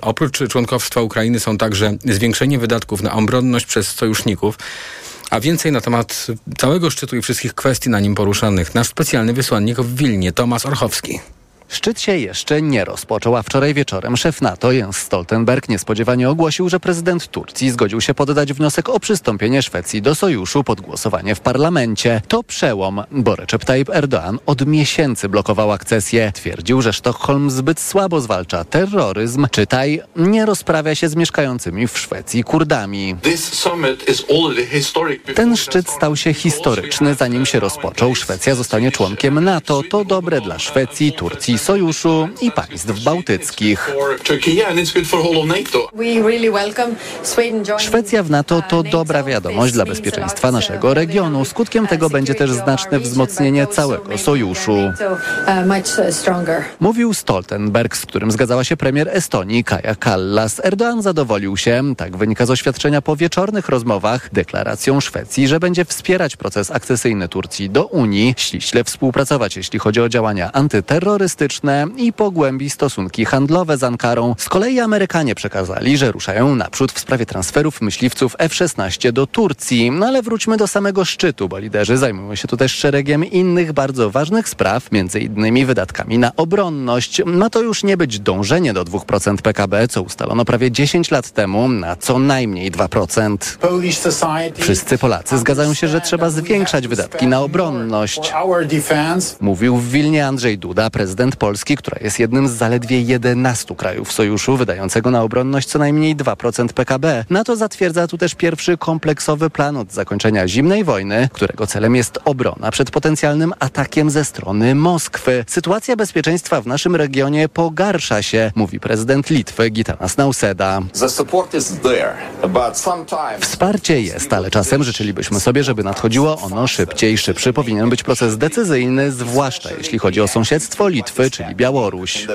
Oprócz członkostwa Ukrainy są także zwiększenie wydatków na obronność przez sojuszników. A więcej na temat całego szczytu i wszystkich kwestii na nim poruszanych nasz specjalny wysłannik w Wilnie, Tomasz Orchowski. Szczyt się jeszcze nie rozpoczął, a wczoraj wieczorem szef NATO Jens Stoltenberg niespodziewanie ogłosił, że prezydent Turcji zgodził się poddać wniosek o przystąpienie Szwecji do sojuszu pod głosowanie w parlamencie. To przełom, bo Recep Tayyip Erdoğan od miesięcy blokował akcesję. Twierdził, że Sztokholm zbyt słabo zwalcza terroryzm, czytaj, nie rozprawia się z mieszkającymi w Szwecji Kurdami. Ten szczyt stał się historyczny, zanim się rozpoczął. Szwecja zostanie członkiem NATO. To dobre dla Szwecji, Turcji, sojuszu i państw bałtyckich. Szwecja w NATO to dobra wiadomość dla bezpieczeństwa naszego regionu. Skutkiem tego będzie też znaczne wzmocnienie całego sojuszu. Mówił Stoltenberg, z którym zgadzała się premier Estonii Kaja Kallas. Erdoğan zadowolił się, tak wynika z oświadczenia po wieczornych rozmowach, deklaracją Szwecji, że będzie wspierać proces akcesyjny Turcji do Unii, ściśle współpracować, jeśli chodzi o działania antyterrorystyczne, i pogłębi stosunki handlowe z Ankarą. Z kolei Amerykanie przekazali, że ruszają naprzód w sprawie transferów myśliwców F-16 do Turcji. No ale wróćmy do samego szczytu, bo liderzy zajmują się tu też szeregiem innych bardzo ważnych spraw, między innymi wydatkami na obronność. Ma to już nie być dążenie do 2% PKB, co ustalono prawie 10 lat temu na co najmniej 2%. Wszyscy Polacy zgadzają się, że trzeba zwiększać wydatki na obronność. Mówił w Wilnie Andrzej Duda, prezydent Polski, która jest jednym z zaledwie 11 krajów sojuszu wydającego na obronność co najmniej 2% PKB. NATO zatwierdza tu też pierwszy kompleksowy plan od zakończenia zimnej wojny, którego celem jest obrona przed potencjalnym atakiem ze strony Moskwy. Sytuacja bezpieczeństwa w naszym regionie pogarsza się, mówi prezydent Litwy Gitanas Nauseda. Wsparcie jest, ale czasem życzylibyśmy sobie, żeby nadchodziło ono szybciej. Szybszy powinien być proces decyzyjny, zwłaszcza jeśli chodzi o sąsiedztwo Litwy czyli Białoruś.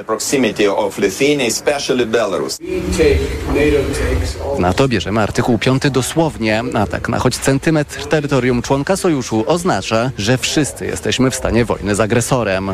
Na to bierzemy artykuł 5 dosłownie. Atak na choć centymetr terytorium członka sojuszu oznacza, że wszyscy jesteśmy w stanie wojny z agresorem.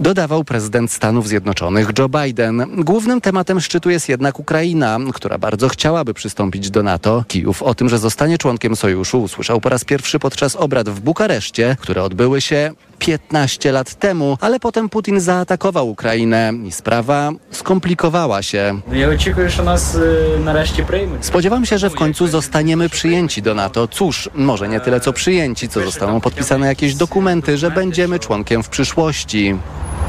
Dodawał prezydent Stanów Zjednoczonych Joe Biden. Głównym tematem szczytu jest jednak Ukraina, która bardzo chciałaby przystąpić do NATO. Kijów o tym, że zostanie członkiem sojuszu usłyszał po raz pierwszy podczas obrad w Bukareszcie, które odbyły się 15 lat temu, ale potem Putin zaatakował Ukrainę i sprawa skomplikowała się. Spodziewam się, że w końcu zostaniemy przyjęci do NATO. Cóż, może nie tyle co przyjęci, co zostaną podpisane jakieś dokumenty, że będziemy członkiem w przyszłości.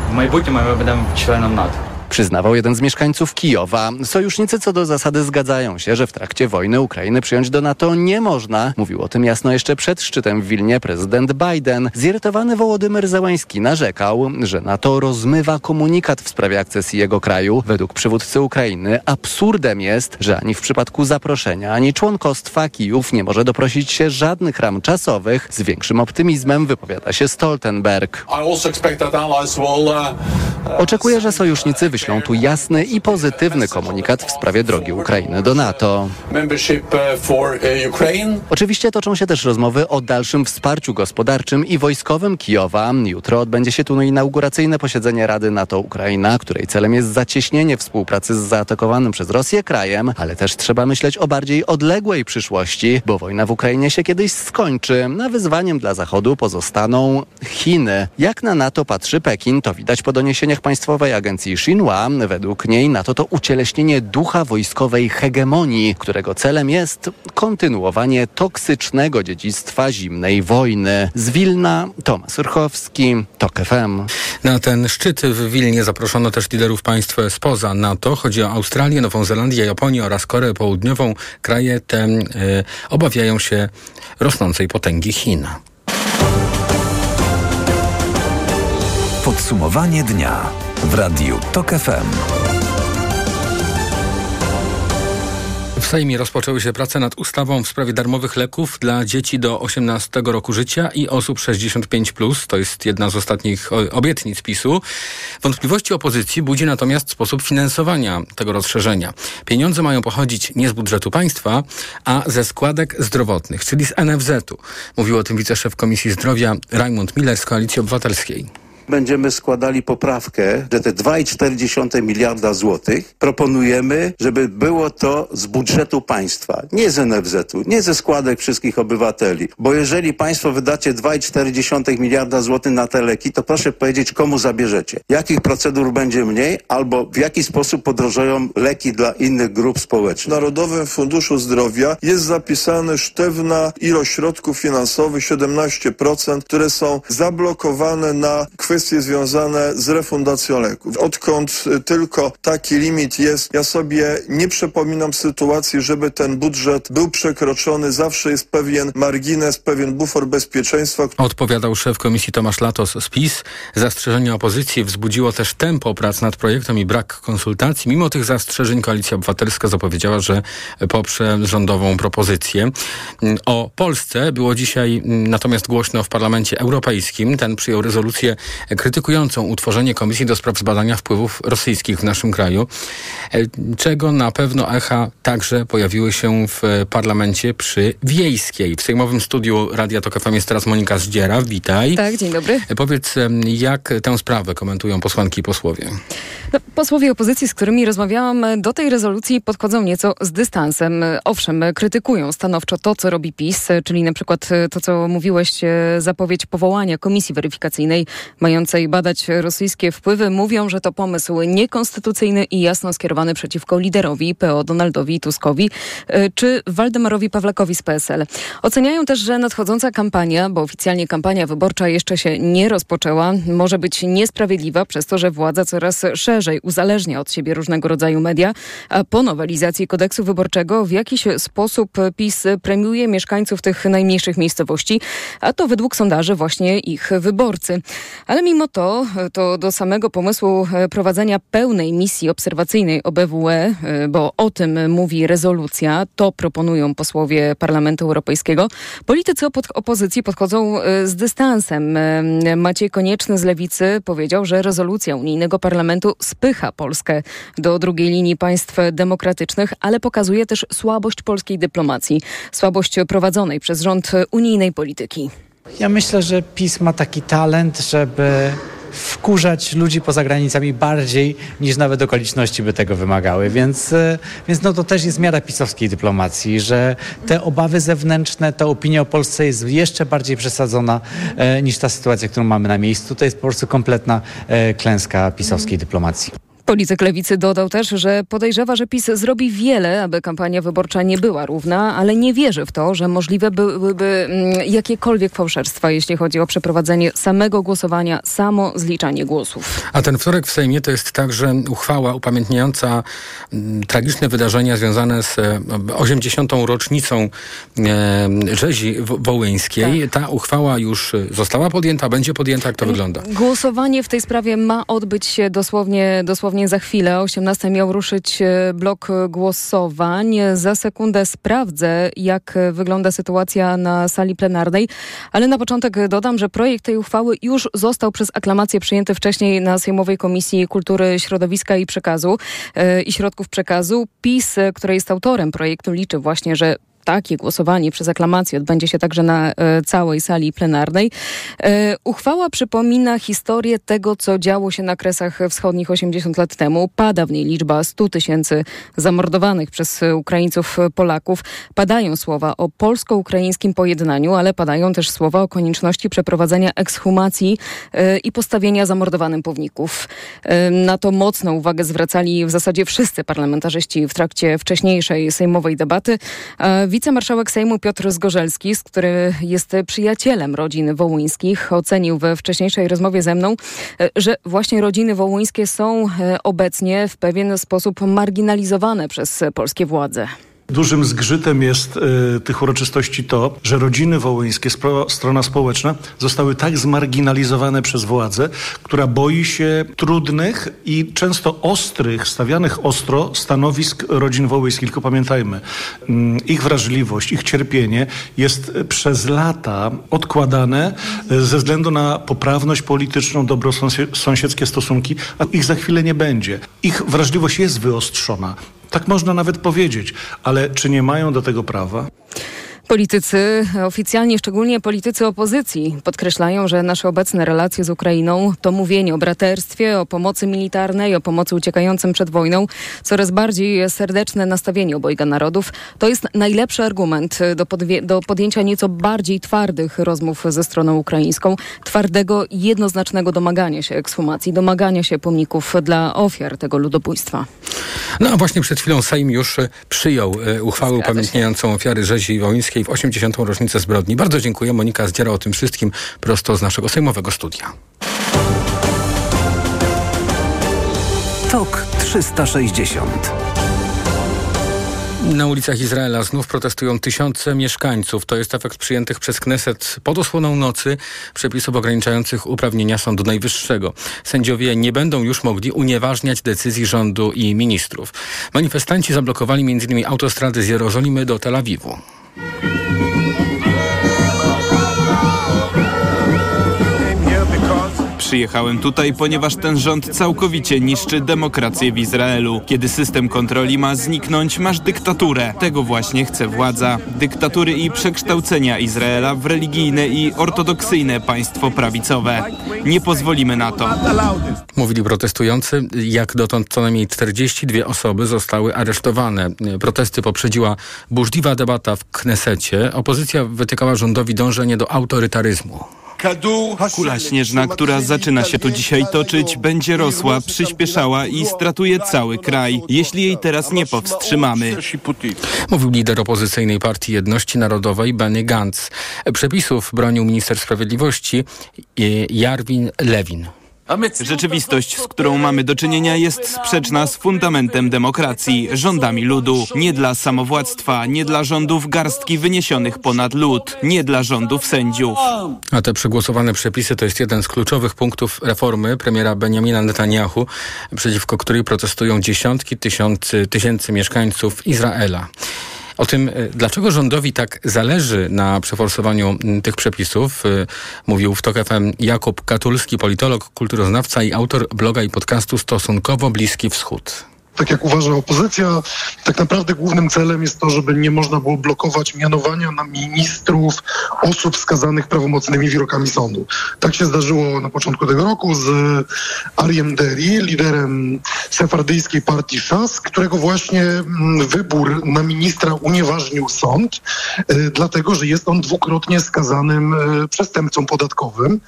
W moim będziemy członem NATO. Przyznawał jeden z mieszkańców Kijowa. Sojusznicy co do zasady zgadzają się, że w trakcie wojny Ukrainy przyjąć do NATO nie można. Mówił o tym jasno jeszcze przed szczytem w Wilnie prezydent Biden. Zirytowany Wołodymyr Zełański narzekał, że NATO rozmywa komunikat w sprawie akcesji jego kraju. Według przywódcy Ukrainy absurdem jest, że ani w przypadku zaproszenia, ani członkostwa Kijów nie może doprosić się żadnych ram czasowych. Z większym optymizmem wypowiada się Stoltenberg. Oczekuję, że sojusznicy wyślą tu jasny i pozytywny komunikat w sprawie drogi Ukrainy do NATO. Oczywiście toczą się też rozmowy o dalszym wsparciu gospodarczym i wojskowym Kijowa. Jutro odbędzie się tu inauguracyjne posiedzenie Rady NATO-Ukraina, której celem jest zacieśnienie współpracy z zaatakowanym przez Rosję krajem, ale też trzeba myśleć o bardziej odległej przyszłości, bo wojna w Ukrainie się kiedyś skończy. Na wyzwaniem dla Zachodu pozostaną Chiny. Jak na NATO patrzy Pekin, to widać po doniesieniach Państwowej Agencji Xinhua, Według niej NATO to ucieleśnienie ducha wojskowej hegemonii, którego celem jest kontynuowanie toksycznego dziedzictwa zimnej wojny. Z Wilna Tomasz Urchowski, TOK FM. Na ten szczyt w Wilnie zaproszono też liderów państw spoza NATO. Chodzi o Australię, Nową Zelandię, Japonię oraz Koreę Południową. Kraje te y, obawiają się rosnącej potęgi Chin. Podsumowanie dnia w Radiu TOK FM. W Sejmie rozpoczęły się prace nad ustawą w sprawie darmowych leków dla dzieci do 18 roku życia i osób 65+. Plus. To jest jedna z ostatnich obietnic PiSu. Wątpliwości opozycji budzi natomiast sposób finansowania tego rozszerzenia. Pieniądze mają pochodzić nie z budżetu państwa, a ze składek zdrowotnych, czyli z NFZ-u. Mówił o tym wiceszef Komisji Zdrowia Raimund Miller z Koalicji Obywatelskiej. Będziemy składali poprawkę, że te 2,4 miliarda złotych proponujemy, żeby było to z budżetu państwa, nie z NFZ-u, nie ze składek wszystkich obywateli. Bo jeżeli państwo wydacie 2,4 miliarda złotych na te leki, to proszę powiedzieć, komu zabierzecie. Jakich procedur będzie mniej, albo w jaki sposób podrożeją leki dla innych grup społecznych. W Narodowym Funduszu Zdrowia jest zapisane sztywna ilość środków finansowych, 17%, które są zablokowane na kwestie związane z refundacją leków. Odkąd y, tylko taki limit jest, ja sobie nie przypominam sytuacji, żeby ten budżet był przekroczony. Zawsze jest pewien margines, pewien bufor bezpieczeństwa. Odpowiadał szef komisji Tomasz Latos z PiS. Zastrzeżenie opozycji wzbudziło też tempo prac nad projektem i brak konsultacji. Mimo tych zastrzeżeń Koalicja Obywatelska zapowiedziała, że poprze rządową propozycję. O Polsce było dzisiaj natomiast głośno w Parlamencie Europejskim. Ten przyjął rezolucję krytykującą utworzenie Komisji do spraw zbadania wpływów rosyjskich w naszym kraju, czego na pewno echa także pojawiły się w parlamencie przy Wiejskiej. W Sejmowym Studiu Radia Tok FM jest teraz Monika Zdziera. Witaj. Tak, dzień dobry. Powiedz, jak tę sprawę komentują posłanki i posłowie? No, posłowie opozycji, z którymi rozmawiałam, do tej rezolucji podchodzą nieco z dystansem. Owszem, krytykują stanowczo to, co robi PiS, czyli na przykład to, co mówiłeś, zapowiedź powołania komisji weryfikacyjnej mającej badać rosyjskie wpływy. Mówią, że to pomysł niekonstytucyjny i jasno skierowany przeciwko liderowi PO Donaldowi Tuskowi czy Waldemarowi Pawlakowi z PSL. Oceniają też, że nadchodząca kampania, bo oficjalnie kampania wyborcza jeszcze się nie rozpoczęła, może być niesprawiedliwa przez to, że władza coraz szerzej uzależnia od siebie różnego rodzaju media, a po nowelizacji kodeksu wyborczego w jakiś sposób PiS premiuje mieszkańców tych najmniejszych miejscowości, a to według sondaży właśnie ich wyborcy. Ale mimo to, to do samego pomysłu prowadzenia pełnej misji obserwacyjnej OBWE, bo o tym mówi rezolucja, to proponują posłowie Parlamentu Europejskiego. Politycy opozycji podchodzą z dystansem. Maciej Konieczny z Lewicy powiedział, że rezolucja unijnego parlamentu spycha Polskę do drugiej linii państw demokratycznych, ale pokazuje też słabość polskiej dyplomacji, słabość prowadzonej przez rząd unijnej polityki. Ja myślę, że PiS ma taki talent, żeby wkurzać ludzi poza granicami bardziej niż nawet okoliczności by tego wymagały. Więc, więc no to też jest miara pisowskiej dyplomacji, że te obawy zewnętrzne, ta opinia o Polsce jest jeszcze bardziej przesadzona e, niż ta sytuacja, którą mamy na miejscu. To jest po prostu kompletna e, klęska pisowskiej dyplomacji. Polityk lewicy dodał też, że podejrzewa, że PiS zrobi wiele, aby kampania wyborcza nie była równa, ale nie wierzy w to, że możliwe byłyby jakiekolwiek fałszerstwa, jeśli chodzi o przeprowadzenie samego głosowania, samo zliczanie głosów. A ten wtorek w Sejmie to jest także uchwała upamiętniająca tragiczne wydarzenia związane z 80. rocznicą e, rzezi wołyńskiej. Tak. Ta uchwała już została podjęta, będzie podjęta. Jak to wygląda? Głosowanie w tej sprawie ma odbyć się dosłownie, dosłownie za chwilę. O 18 miał ruszyć blok głosowań. Za sekundę sprawdzę, jak wygląda sytuacja na sali plenarnej, ale na początek dodam, że projekt tej uchwały już został przez aklamację przyjęty wcześniej na Sejmowej Komisji Kultury, Środowiska i Przekazu yy, i Środków Przekazu. PiS, który jest autorem projektu, liczy właśnie, że takie głosowanie przez aklamację odbędzie się także na e, całej sali plenarnej. E, uchwała przypomina historię tego, co działo się na Kresach Wschodnich 80 lat temu. Pada w niej liczba 100 tysięcy zamordowanych przez Ukraińców Polaków. Padają słowa o polsko-ukraińskim pojednaniu, ale padają też słowa o konieczności przeprowadzenia ekshumacji e, i postawienia zamordowanym powników. Na to mocną uwagę zwracali w zasadzie wszyscy parlamentarzyści w trakcie wcześniejszej sejmowej debaty. E, Wicemarszałek Sejmu Piotr Zgorzelski, który jest przyjacielem rodzin wołyńskich, ocenił we wcześniejszej rozmowie ze mną, że właśnie rodziny wołyńskie są obecnie w pewien sposób marginalizowane przez polskie władze. Dużym zgrzytem jest y, tych uroczystości to, że rodziny wołyńskie, spro, strona społeczna zostały tak zmarginalizowane przez władzę, która boi się trudnych i często ostrych, stawianych ostro stanowisk rodzin wołyńskich. Tylko pamiętajmy, y, ich wrażliwość, ich cierpienie jest przez lata odkładane y, ze względu na poprawność polityczną, dobrosąsiedzkie stosunki, a ich za chwilę nie będzie. Ich wrażliwość jest wyostrzona. Tak można nawet powiedzieć, ale czy nie mają do tego prawa? Politycy, oficjalnie szczególnie politycy opozycji, podkreślają, że nasze obecne relacje z Ukrainą to mówienie o braterstwie, o pomocy militarnej, o pomocy uciekającym przed wojną, coraz bardziej serdeczne nastawienie obojga narodów. To jest najlepszy argument do, do podjęcia nieco bardziej twardych rozmów ze stroną ukraińską, twardego, jednoznacznego domagania się ekshumacji, domagania się pomników dla ofiar tego ludobójstwa. No a właśnie przed chwilą Sejm już przyjął e, uchwałę upamiętniającą ofiary rzezi wołyńskiej w 80. rocznicę zbrodni. Bardzo dziękuję. Monika Zdziera o tym wszystkim prosto z naszego sejmowego studia. Tok 360. Na ulicach Izraela znów protestują tysiące mieszkańców. To jest efekt przyjętych przez Kneset pod osłoną nocy przepisów ograniczających uprawnienia Sądu Najwyższego. Sędziowie nie będą już mogli unieważniać decyzji rządu i ministrów. Manifestanci zablokowali m.in. autostrady z Jerozolimy do Tel Awiwu. Thank you. Przyjechałem tutaj, ponieważ ten rząd całkowicie niszczy demokrację w Izraelu. Kiedy system kontroli ma zniknąć, masz dyktaturę. Tego właśnie chce władza. Dyktatury i przekształcenia Izraela w religijne i ortodoksyjne państwo prawicowe. Nie pozwolimy na to. Mówili protestujący. Jak dotąd co najmniej 42 osoby zostały aresztowane. Protesty poprzedziła burzliwa debata w Knesecie. Opozycja wytykała rządowi dążenie do autorytaryzmu. Kula śnieżna, która zaczyna się tu dzisiaj toczyć, będzie rosła, przyspieszała i stratuje cały kraj, jeśli jej teraz nie powstrzymamy. Mówił lider opozycyjnej Partii Jedności Narodowej Benny Gantz. Przepisów bronił minister sprawiedliwości Jarwin Lewin. Rzeczywistość, z którą mamy do czynienia, jest sprzeczna z fundamentem demokracji, rządami ludu. Nie dla samowładztwa, nie dla rządów garstki wyniesionych ponad lud, nie dla rządów sędziów. A te przegłosowane przepisy to jest jeden z kluczowych punktów reformy premiera Benjamina Netanyahu, przeciwko której protestują dziesiątki tysięcy, tysięcy mieszkańców Izraela. O tym, e, dlaczego rządowi tak zależy na przeforsowaniu tych przepisów, e, mówił w TOK FM Jakub Katulski, politolog, kulturoznawca i autor bloga i podcastu Stosunkowo Bliski Wschód tak jak uważa opozycja, tak naprawdę głównym celem jest to, żeby nie można było blokować mianowania na ministrów osób skazanych prawomocnymi wyrokami sądu. Tak się zdarzyło na początku tego roku z Ariem Deri, liderem sefardyjskiej partii Szas, którego właśnie mm, wybór na ministra unieważnił sąd, y, dlatego że jest on dwukrotnie skazanym y, przestępcą podatkowym.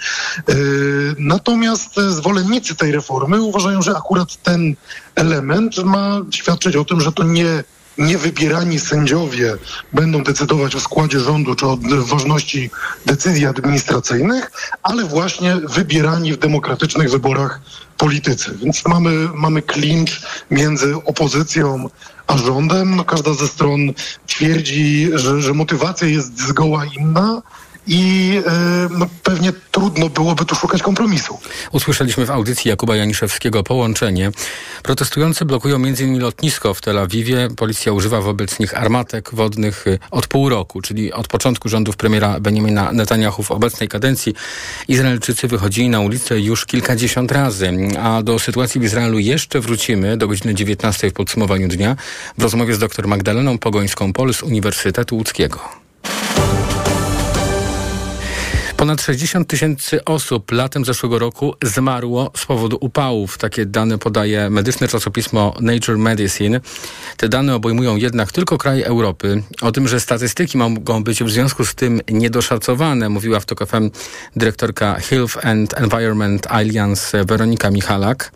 Y, natomiast zwolennicy tej reformy uważają, że akurat ten element ma świadczyć o tym, że to nie niewybierani sędziowie będą decydować o składzie rządu czy o ważności decyzji administracyjnych, ale właśnie wybierani w demokratycznych wyborach politycy. Więc mamy, mamy klincz między opozycją a rządem. No, każda ze stron twierdzi, że, że motywacja jest zgoła inna i e, no, pewnie trudno byłoby tu szukać kompromisu. Usłyszeliśmy w audycji Jakuba Janiszewskiego połączenie. Protestujący blokują m.in. lotnisko w Tel Awiwie. Policja używa wobec nich armatek wodnych y, od pół roku, czyli od początku rządów premiera Benjamina Netanyahu w obecnej kadencji. Izraelczycy wychodzili na ulicę już kilkadziesiąt razy, a do sytuacji w Izraelu jeszcze wrócimy do godziny 19 w podsumowaniu dnia w rozmowie z dr Magdaleną Pogońską-Pol z Uniwersytetu Łódzkiego. Ponad 60 tysięcy osób latem zeszłego roku zmarło z powodu upałów. Takie dane podaje medyczne czasopismo Nature Medicine. Te dane obejmują jednak tylko kraje Europy. O tym, że statystyki mogą być w związku z tym niedoszacowane, mówiła w TOK dyrektorka Health and Environment Alliance Weronika Michalak.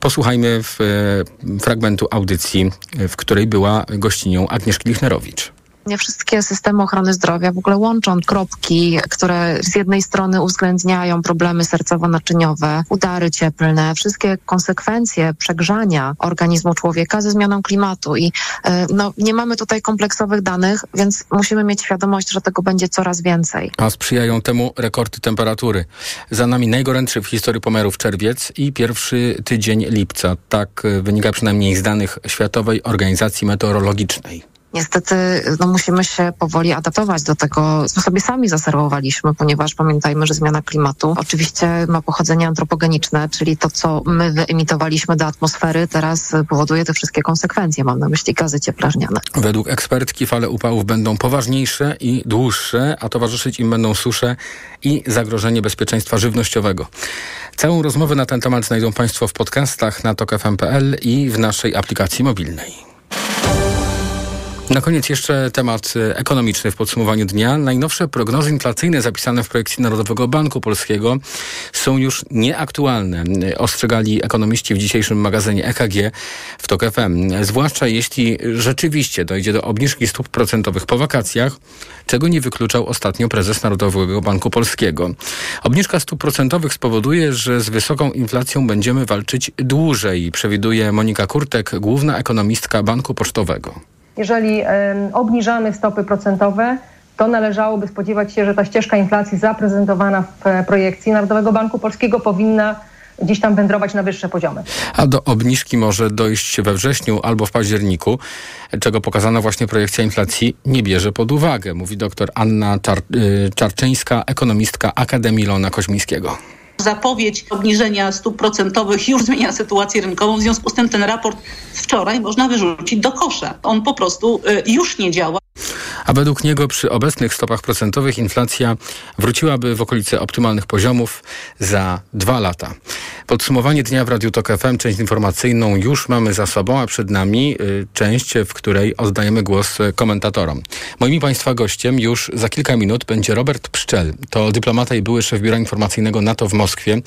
Posłuchajmy w, e, fragmentu audycji, w której była gościnią Agnieszki Lichnerowicz. Wszystkie systemy ochrony zdrowia w ogóle łączą kropki, które z jednej strony uwzględniają problemy sercowo-naczyniowe, udary cieplne, wszystkie konsekwencje przegrzania organizmu człowieka ze zmianą klimatu. I e, no, nie mamy tutaj kompleksowych danych, więc musimy mieć świadomość, że tego będzie coraz więcej. A sprzyjają temu rekordy temperatury. Za nami najgorętszy w historii pomiarów czerwiec i pierwszy tydzień lipca. Tak e, wynika przynajmniej z danych Światowej Organizacji Meteorologicznej. Niestety no, musimy się powoli adaptować do tego, co sobie sami zaserwowaliśmy, ponieważ pamiętajmy, że zmiana klimatu oczywiście ma pochodzenie antropogeniczne, czyli to, co my wyemitowaliśmy do atmosfery, teraz powoduje te wszystkie konsekwencje. Mam na myśli gazy cieplarniane. Według ekspertki fale upałów będą poważniejsze i dłuższe, a towarzyszyć im będą susze i zagrożenie bezpieczeństwa żywnościowego. Całą rozmowę na ten temat znajdą Państwo w podcastach na tokfm.pl i w naszej aplikacji mobilnej. Na koniec jeszcze temat e, ekonomiczny w podsumowaniu dnia. Najnowsze prognozy inflacyjne zapisane w projekcji Narodowego Banku Polskiego są już nieaktualne. E, ostrzegali ekonomiści w dzisiejszym magazynie EKG w TOK FM. Zwłaszcza jeśli rzeczywiście dojdzie do obniżki stóp procentowych po wakacjach, czego nie wykluczał ostatnio prezes Narodowego Banku Polskiego. Obniżka stóp procentowych spowoduje, że z wysoką inflacją będziemy walczyć dłużej, przewiduje Monika Kurtek, główna ekonomistka Banku Pocztowego jeżeli obniżamy stopy procentowe, to należałoby spodziewać się, że ta ścieżka inflacji zaprezentowana w e, projekcji Narodowego Banku Polskiego powinna gdzieś tam wędrować na wyższe poziomy. A do obniżki może dojść we wrześniu albo w październiku, czego pokazana właśnie projekcja inflacji nie bierze pod uwagę, mówi dr Anna Czar y, Czarczyńska, ekonomistka Akademii Lona Koźmińskiego zapowiedź obniżenia stóp procentowych już zmienia sytuację rynkową. W związku z tym ten raport wczoraj można wyrzucić do kosza. On po prostu y, już nie działa. A według niego przy obecnych stopach procentowych inflacja wróciłaby w okolice optymalnych poziomów za dwa lata. Podsumowanie dnia w Radiu Tok FM, część informacyjną już mamy za sobą, a przed nami y, część, w której oddajemy głos komentatorom. Moim Państwa gościem już za kilka minut będzie Robert Pszczel. To dyplomata i były szef Biura Informacyjnego NATO w Moskwie,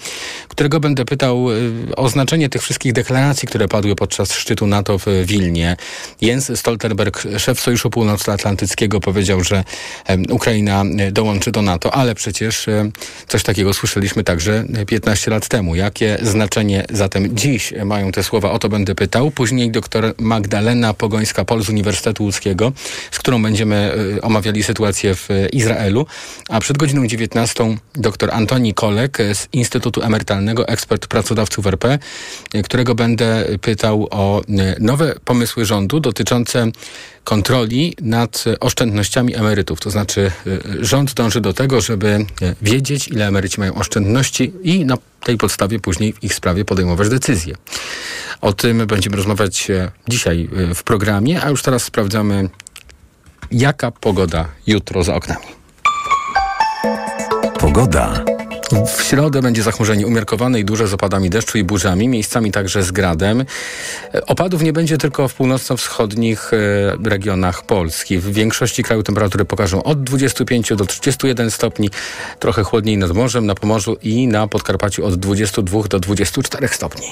którego będę pytał y, o znaczenie tych wszystkich deklaracji, które padły podczas szczytu NATO w Wilnie. Jens Stoltenberg, szef Sojuszu Północnoatlantyckiego, powiedział, że Ukraina e, dołączy do NATO, ale przecież e, coś takiego słyszeliśmy także 15 lat temu. Jakie znaczenie zatem dziś mają te słowa? O to będę pytał. Później dr Magdalena Pogońska-Pol z Uniwersytetu Łódzkiego, z którą będziemy e, omawiali sytuację w Izraelu. A przed godziną 19 dr Antoni Kolek z Instytutu Emerytalnego, ekspert pracodawców RP, którego będę pytał o nowe pomysły rządu dotyczące kontroli nad oszczędnościami emerytów. To znaczy y, rząd dąży do tego, żeby y, wiedzieć, ile emeryci mają oszczędności i na tej podstawie później w ich sprawie podejmować decyzje. O tym będziemy rozmawiać y, dzisiaj w programie, a już teraz sprawdzamy, jaka pogoda jutro za oknami. Pogoda. W środę będzie zachmurzenie umiarkowane i duże z opadami deszczu i burzami, miejscami także z gradem. Opadów nie będzie tylko w północno-wschodnich e, regionach Polski. W większości kraju temperatury pokażą od 25 do 31 stopni, trochę chłodniej nad morzem, na Pomorzu i na Podkarpaciu od 22 do 24 stopni.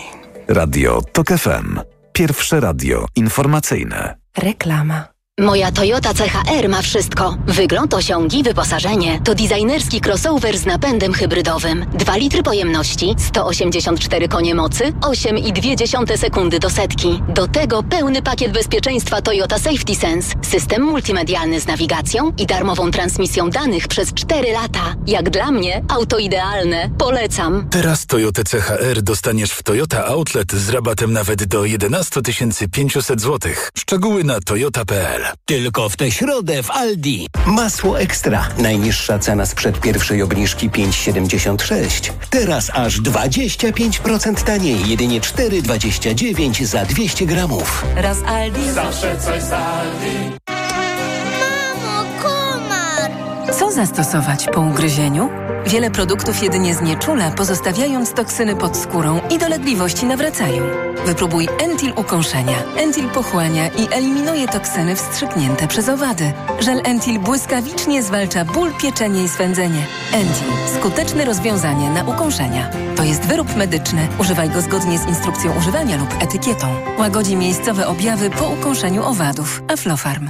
Radio TOK FM. Pierwsze radio informacyjne. Reklama. Moja Toyota CHR ma wszystko. Wygląd, osiągi, wyposażenie. To designerski crossover z napędem hybrydowym. 2 litry pojemności, 184 konie mocy, 8,2 sekundy do setki. Do tego pełny pakiet bezpieczeństwa Toyota Safety Sense, system multimedialny z nawigacją i darmową transmisją danych przez 4 lata. Jak dla mnie, auto idealne. Polecam. Teraz Toyota CHR dostaniesz w Toyota Outlet z rabatem nawet do 11 500 zł. Szczegóły na toyota.pl tylko w tę środę w Aldi. Masło Ekstra. Najniższa cena sprzed pierwszej obniżki 5,76. Teraz aż 25% taniej. Jedynie 4,29 za 200 gramów. Raz Aldi. Zawsze coś z Aldi. Co zastosować po ugryzieniu? Wiele produktów jedynie znieczula, pozostawiając toksyny pod skórą i dolegliwości nawracają. Wypróbuj Entil ukąszenia. Entil pochłania i eliminuje toksyny wstrzyknięte przez owady. Żel Entil błyskawicznie zwalcza ból, pieczenie i swędzenie. Entil. Skuteczne rozwiązanie na ukąszenia. To jest wyrób medyczny. Używaj go zgodnie z instrukcją używania lub etykietą. Łagodzi miejscowe objawy po ukąszeniu owadów. Aflofarm.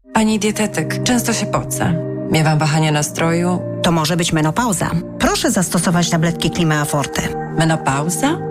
Pani dietetyk, często się pocę. Miewam wahania nastroju. To może być menopauza. Proszę zastosować tabletki Klimea Forte. Menopauza?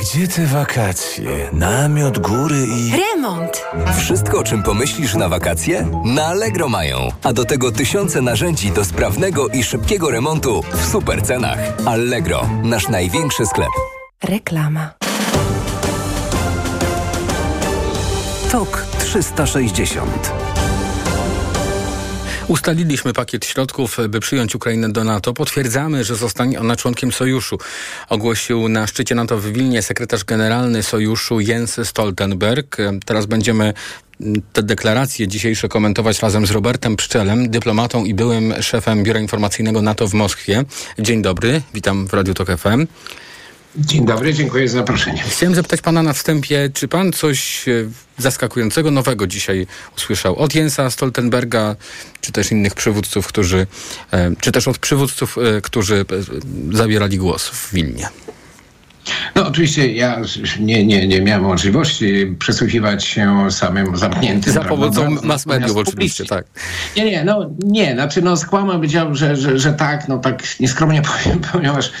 Gdzie te wakacje? Namiot, góry i... Remont! Wszystko, o czym pomyślisz na wakacje? Na Allegro mają. A do tego tysiące narzędzi do sprawnego i szybkiego remontu w super cenach. Allegro, nasz największy sklep. Reklama. TOK 360 Ustaliliśmy pakiet środków, by przyjąć Ukrainę do NATO. Potwierdzamy, że zostanie ona członkiem sojuszu. Ogłosił na szczycie NATO w Wilnie sekretarz generalny sojuszu Jens Stoltenberg. Teraz będziemy te deklaracje dzisiejsze komentować razem z Robertem Pszczelem, dyplomatą i byłym szefem Biura Informacyjnego NATO w Moskwie. Dzień dobry, witam w Radiu Tok FM. Dzień dobry, dziękuję za zaproszenie. Chciałem zapytać pana na wstępie, czy pan coś e, zaskakującego, nowego dzisiaj usłyszał od Jensa Stoltenberga, czy też innych przywódców, którzy, e, czy też od przywódców, e, którzy zabierali głos w Wilnie? No oczywiście ja nie, nie, nie miałem możliwości przesłuchiwać się samym zamkniętym. Za pomocą mass mediów oczywiście, tak. Nie, nie, no nie, znaczy no skłamał powiedział, że, że, że tak, no tak nieskromnie powiem, ponieważ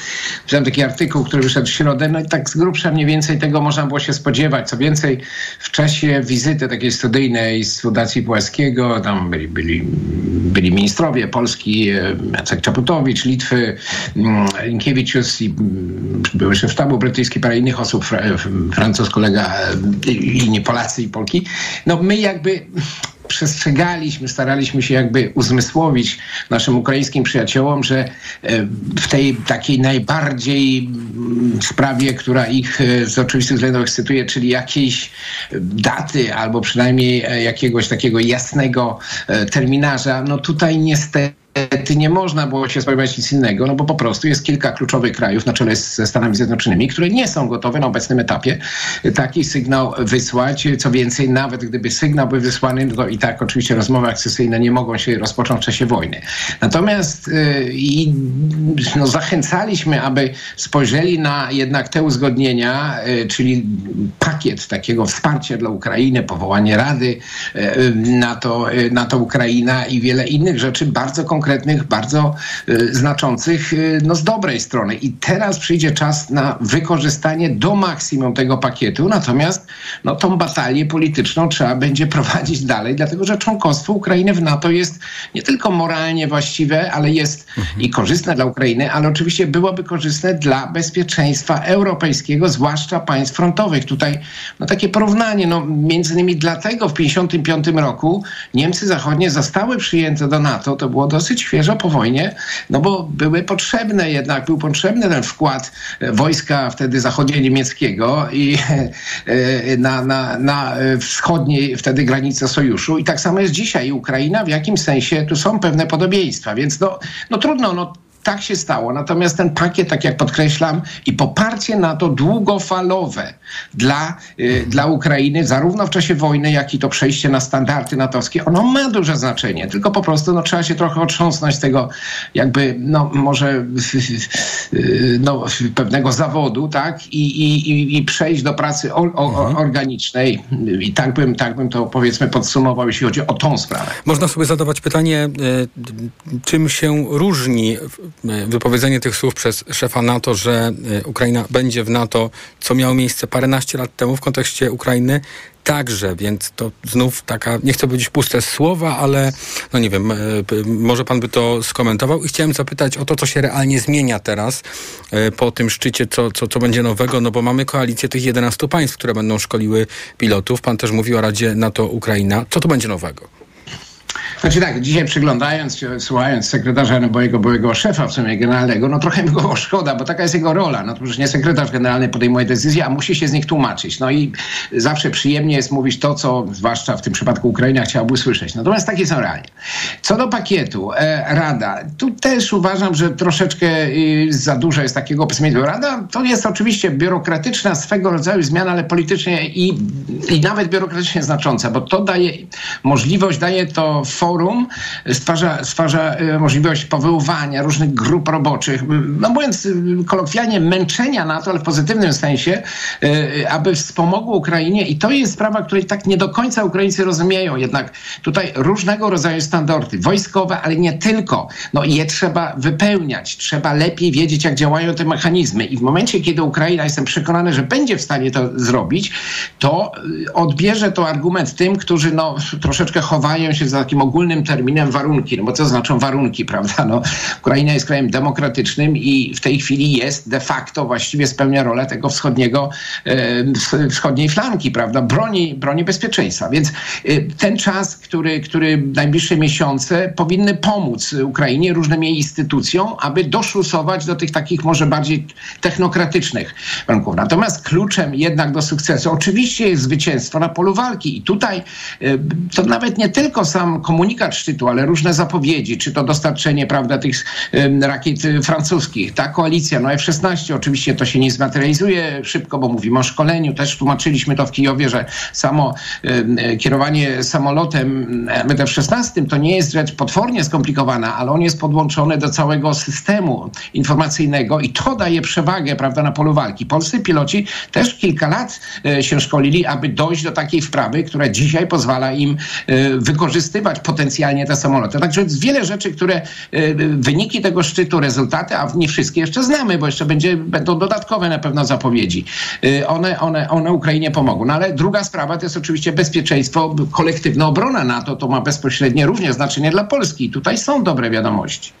wziąłem taki artykuł, który wyszedł w środę, no i tak z grubsza mniej więcej tego można było się spodziewać. Co więcej, w czasie wizyty takiej studyjnej z Fundacji Płaskiego, tam byli, byli, byli ministrowie Polski, Jacek Czaputowicz, Litwy, Linkiewicz i były szef sztabu brytyjski, parę innych osób, Francuz, kolega, inni Polacy i Polki. No my jakby przestrzegaliśmy, staraliśmy się jakby uzmysłowić naszym ukraińskim przyjaciołom, że w tej takiej najbardziej sprawie, która ich z oczywistych względów ekscytuje, czyli jakiejś daty albo przynajmniej jakiegoś takiego jasnego terminarza, no tutaj niestety nie można było się spodziewać nic innego, no bo po prostu jest kilka kluczowych krajów na czele ze Stanami Zjednoczonymi, które nie są gotowe na obecnym etapie taki sygnał wysłać. Co więcej, nawet gdyby sygnał był wysłany, no to i tak oczywiście rozmowy akcesyjne nie mogą się rozpocząć w czasie wojny. Natomiast i, no, zachęcaliśmy, aby spojrzeli na jednak te uzgodnienia, czyli pakiet takiego wsparcia dla Ukrainy, powołanie Rady na, to, na to Ukraina i wiele innych rzeczy bardzo konkretnych konkretnych, bardzo y, znaczących y, no, z dobrej strony. I teraz przyjdzie czas na wykorzystanie do maksimum tego pakietu, natomiast no, tą batalię polityczną trzeba będzie prowadzić dalej, dlatego że członkostwo Ukrainy w NATO jest nie tylko moralnie właściwe, ale jest mhm. i korzystne dla Ukrainy, ale oczywiście byłoby korzystne dla bezpieczeństwa europejskiego, zwłaszcza państw frontowych. Tutaj no, takie porównanie, no, między innymi dlatego w 1955 roku Niemcy zachodnie zostały przyjęte do NATO, to było dosyć dosyć świeżo po wojnie, no bo były potrzebne jednak, był potrzebny ten wkład wojska wtedy zachodnio-niemieckiego i e, na, na, na wschodniej wtedy granicy sojuszu. I tak samo jest dzisiaj. Ukraina w jakim sensie, tu są pewne podobieństwa, więc no, no trudno, no tak się stało. Natomiast ten pakiet, tak jak podkreślam, i poparcie na to długofalowe dla, y, dla Ukrainy, zarówno w czasie wojny, jak i to przejście na standardy natowskie, ono ma duże znaczenie. Tylko po prostu no, trzeba się trochę otrząsnąć z tego jakby, no może y, no, pewnego zawodu, tak? I, i, i przejść do pracy o, o, mhm. organicznej. I tak bym, tak bym to powiedzmy podsumował, jeśli chodzi o tą sprawę. Można sobie zadawać pytanie, y, czym się różni wypowiedzenie tych słów przez szefa NATO, że Ukraina będzie w NATO, co miało miejsce paręnaście lat temu w kontekście Ukrainy, także, więc to znów taka, nie chcę powiedzieć puste słowa, ale no nie wiem, e, może pan by to skomentował. I chciałem zapytać o to, co się realnie zmienia teraz po tym szczycie, co, co, co będzie nowego, no bo mamy koalicję tych 11 państw, które będą szkoliły pilotów. Pan też mówił o Radzie NATO-Ukraina. Co to będzie nowego? Znaczy tak, dzisiaj przyglądając się, słuchając sekretarza mojego byłego szefa w sumie generalnego, no trochę mi go szkoda, bo taka jest jego rola. No to już nie sekretarz generalny podejmuje decyzje, a musi się z nich tłumaczyć. No i zawsze przyjemnie jest mówić to, co zwłaszcza w tym przypadku Ukraina chciałaby usłyszeć. Natomiast takie są realia. Co do pakietu, e, Rada, tu też uważam, że troszeczkę y, za dużo jest takiego pesymizmu. Rada to jest oczywiście biurokratyczna swego rodzaju zmiana, ale politycznie i, i nawet biurokratycznie znacząca, bo to daje możliwość, daje to forum, stwarza, stwarza y, możliwość powoływania różnych grup roboczych, no mówiąc y, kolokwialnie, męczenia na to, ale w pozytywnym sensie, y, aby wspomogło Ukrainie i to jest sprawa, której tak nie do końca Ukraińcy rozumieją. Jednak tutaj różnego rodzaju standardy wojskowe, ale nie tylko. No je trzeba wypełniać, trzeba lepiej wiedzieć, jak działają te mechanizmy i w momencie, kiedy Ukraina, jestem przekonany, że będzie w stanie to zrobić, to odbierze to argument tym, którzy no, troszeczkę chowają się za takim ogólnym terminem warunki. No bo co znaczą warunki, prawda? No, Ukraina jest krajem demokratycznym i w tej chwili jest de facto właściwie spełnia rolę tego wschodniego, e, wschodniej flanki, prawda? Broni, broni bezpieczeństwa. Więc e, ten czas, który, który najbliższe miesiące powinny pomóc Ukrainie, różnym jej instytucjom, aby doszlusować do tych takich może bardziej technokratycznych warunków. Natomiast kluczem jednak do sukcesu oczywiście jest zwycięstwo na polu walki i tutaj e, to nawet nie tylko sam komunikat szczytu, ale różne zapowiedzi, czy to dostarczenie, prawda, tych rakiet francuskich, ta koalicja, no F-16, oczywiście to się nie zmaterializuje szybko, bo mówimy o szkoleniu, też tłumaczyliśmy to w Kijowie, że samo kierowanie samolotem F-16 to nie jest rzecz potwornie skomplikowana, ale on jest podłączony do całego systemu informacyjnego i to daje przewagę, prawda, na polu walki. Polscy piloci też kilka lat e, się szkolili, aby dojść do takiej wprawy, która dzisiaj pozwala im e, wykorzystywać potencjalnie te samoloty. Także jest wiele rzeczy, które e, wyniki tego szczytu, rezultaty, a nie wszystkie jeszcze znamy, bo jeszcze będzie, będą dodatkowe na pewno zapowiedzi. One, one, one Ukrainie pomogą. No ale druga sprawa to jest oczywiście bezpieczeństwo, kolektywna obrona NATO, to ma bezpośrednie również znaczenie dla Polski. Tutaj są dobre wiadomości.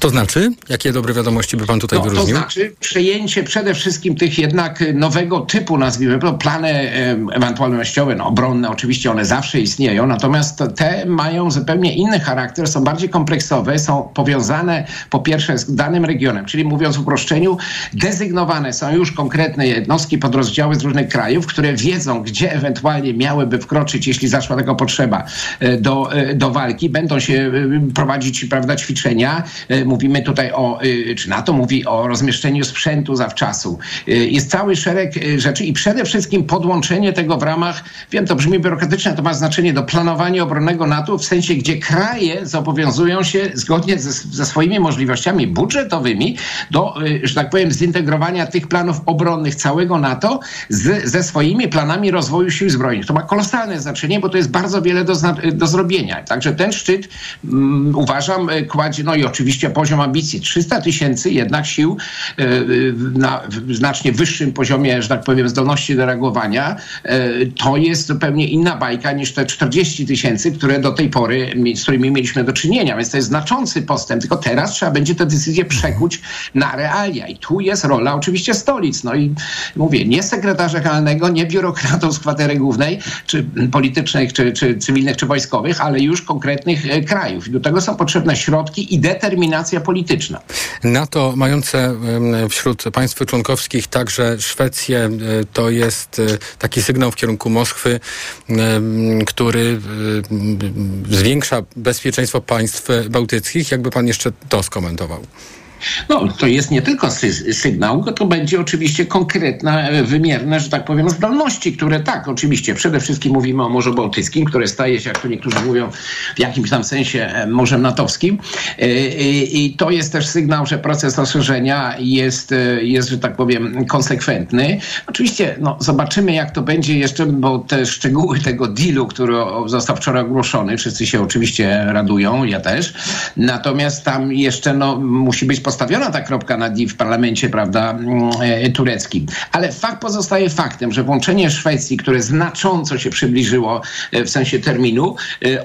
To znaczy, jakie dobre wiadomości by pan tutaj no, wyróżnił? To znaczy przejęcie przede wszystkim tych jednak nowego typu, nazwijmy to, plany e, ewentualnościowe, no, obronne, oczywiście one zawsze istnieją, natomiast te mają zupełnie inny charakter, są bardziej kompleksowe, są powiązane po pierwsze z danym regionem, czyli mówiąc w uproszczeniu, dezygnowane są już konkretne jednostki, podrozdziały z różnych krajów, które wiedzą, gdzie ewentualnie miałyby wkroczyć, jeśli zaszła taka potrzeba e, do, do walki, będą się prowadzić, prawda, ćwiczenia, Mówimy tutaj o, y, czy NATO mówi o rozmieszczeniu sprzętu zawczasu. Y, jest cały szereg y, rzeczy i przede wszystkim podłączenie tego w ramach, wiem, to brzmi biurokratycznie, to ma znaczenie do planowania obronnego NATO, w sensie, gdzie kraje zobowiązują się zgodnie ze, ze swoimi możliwościami budżetowymi do, że tak powiem, zintegrowania tych planów obronnych całego NATO z, ze swoimi planami rozwoju sił zbrojnych. To ma kolosalne znaczenie, bo to jest bardzo wiele do, do zrobienia. Także ten szczyt um, uważam kładzie, no i oczywiście poziom ambicji. 300 tysięcy jednak sił e, na znacznie wyższym poziomie, że tak powiem, zdolności do reagowania, e, to jest zupełnie inna bajka niż te 40 tysięcy, które do tej pory, z którymi mieliśmy do czynienia. Więc to jest znaczący postęp, tylko teraz trzeba będzie te decyzje przekuć na realia. I tu jest rola oczywiście stolic. No i mówię, nie sekretarza generalnego, nie biurokratów z kwatery głównej, czy politycznych, czy, czy cywilnych, czy wojskowych, ale już konkretnych e, krajów. I do tego są potrzebne środki i determinacja polityczna. NATO mające wśród państw członkowskich także Szwecję, e, to jest e, taki sygnał w kierunku Moskwy, który e, zwiększa bezpieczeństwo państw bałtyckich. Jakby pan jeszcze to skomentował? No, to jest nie tylko sy sygnał, to będzie oczywiście konkretne, wymierne, że tak powiem, zdolności, które tak, oczywiście, przede wszystkim mówimy o Morzu Bałtyckim, które staje się, jak to niektórzy mówią, w jakimś tam sensie e, Morzem Natowskim. I, e, i to jest też sygnał, że proces rozszerzenia jest, e, jest, że tak powiem, konsekwentny. Oczywiście, no, zobaczymy, jak to będzie jeszcze, bo te szczegóły tego dealu, który został wczoraj ogłoszony, wszyscy się oczywiście radują, ja też. Natomiast tam jeszcze no, musi być postawiona ta kropka na i w parlamencie, prawda, mm, tureckim. Ale fakt pozostaje faktem, że włączenie Szwecji, które znacząco się przybliżyło w sensie terminu,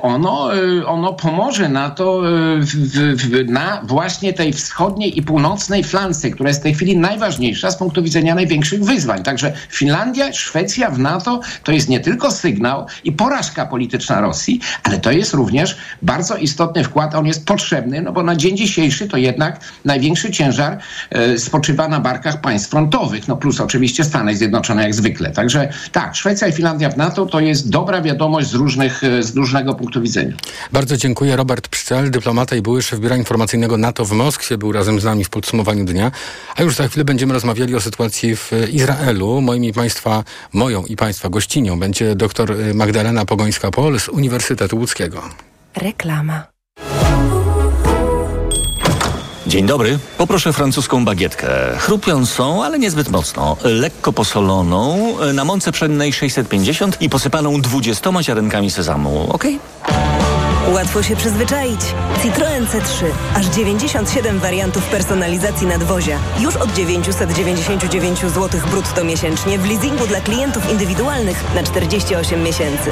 ono, ono pomoże na to, w, w, na właśnie tej wschodniej i północnej flance, która jest w tej chwili najważniejsza z punktu widzenia największych wyzwań. Także Finlandia, Szwecja w NATO to jest nie tylko sygnał i porażka polityczna Rosji, ale to jest również bardzo istotny wkład, on jest potrzebny, no bo na dzień dzisiejszy to jednak największy ciężar e, spoczywa na barkach państw frontowych, no plus oczywiście Stany Zjednoczone jak zwykle. Także tak, Szwecja i Finlandia w NATO to jest dobra wiadomość z, różnych, e, z różnego punktu widzenia. Bardzo dziękuję. Robert Pszczel, dyplomata i były szef Biura Informacyjnego NATO w Moskwie, był razem z nami w podsumowaniu dnia. A już za chwilę będziemy rozmawiali o sytuacji w Izraelu. Moim i Państwa, moją i Państwa gościnią będzie dr Magdalena Pogońska-Pol z Uniwersytetu Łódzkiego. Reklama. Dzień dobry. Poproszę francuską bagietkę. Chrupiącą, ale niezbyt mocno. Lekko posoloną, na mące pszennej 650 i posypaną 20 ziarenkami sezamu. Ok? Łatwo się przyzwyczaić. Citroen C3. Aż 97 wariantów personalizacji nadwozia. Już od 999 zł brutto miesięcznie w leasingu dla klientów indywidualnych na 48 miesięcy.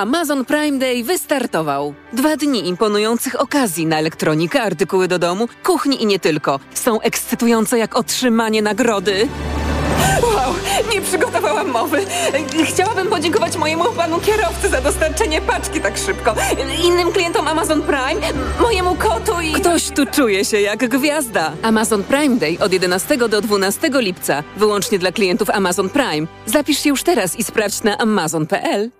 Amazon Prime Day wystartował. Dwa dni imponujących okazji na elektronikę, artykuły do domu, kuchni i nie tylko. Są ekscytujące jak otrzymanie nagrody. Wow, nie przygotowałam mowy. Chciałabym podziękować mojemu panu kierowcy za dostarczenie paczki tak szybko. Innym klientom Amazon Prime, mojemu kotu i... Ktoś tu czuje się jak gwiazda. Amazon Prime Day od 11 do 12 lipca. Wyłącznie dla klientów Amazon Prime. Zapisz się już teraz i sprawdź na amazon.pl.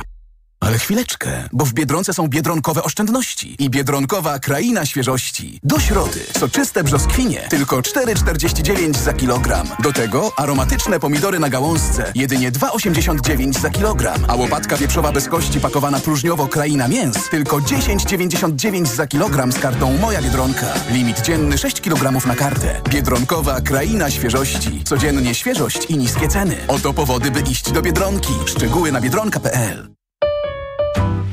Ale chwileczkę, bo w Biedronce są biedronkowe oszczędności i biedronkowa kraina świeżości. Do środy soczyste brzoskwinie tylko 4,49 za kilogram. Do tego aromatyczne pomidory na gałązce jedynie 2,89 za kilogram, a łopatka wieprzowa bez kości pakowana próżniowo kraina mięs tylko 10,99 za kilogram z kartą Moja Biedronka. Limit dzienny 6 kg na kartę. Biedronkowa kraina świeżości. Codziennie świeżość i niskie ceny. Oto powody, by iść do Biedronki. Szczegóły na biedronka.pl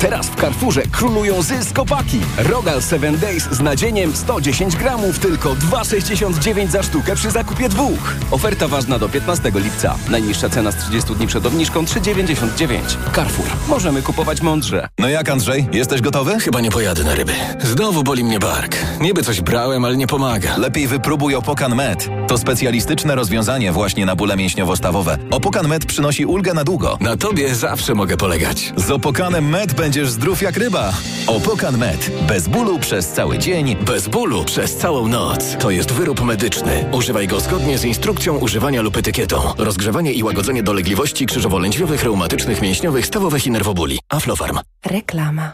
Teraz w Carrefourze królują zyskopaki. Rogal 7 Days z nadzieniem 110 gramów, tylko 2,69 za sztukę przy zakupie dwóch. Oferta ważna do 15 lipca. Najniższa cena z 30 dni przed obniżką 3,99. Carrefour. Możemy kupować mądrze. No jak Andrzej? Jesteś gotowy? Chyba nie pojadę na ryby. Znowu boli mnie bark. Niby coś brałem, ale nie pomaga. Lepiej wypróbuj Opokan Med. To specjalistyczne rozwiązanie właśnie na bóle mięśniowo-stawowe. Opokan Med przynosi ulgę na długo. Na tobie zawsze mogę polegać. Z Opokanem Med będzie będziesz zdrów jak ryba. Opokan Med. Bez bólu przez cały dzień. Bez bólu przez całą noc. To jest wyrób medyczny. Używaj go zgodnie z instrukcją używania lub etykietą. Rozgrzewanie i łagodzenie dolegliwości krzyżowo-lędźwiowych, reumatycznych, mięśniowych, stawowych i nerwobóli. Aflofarm. Reklama.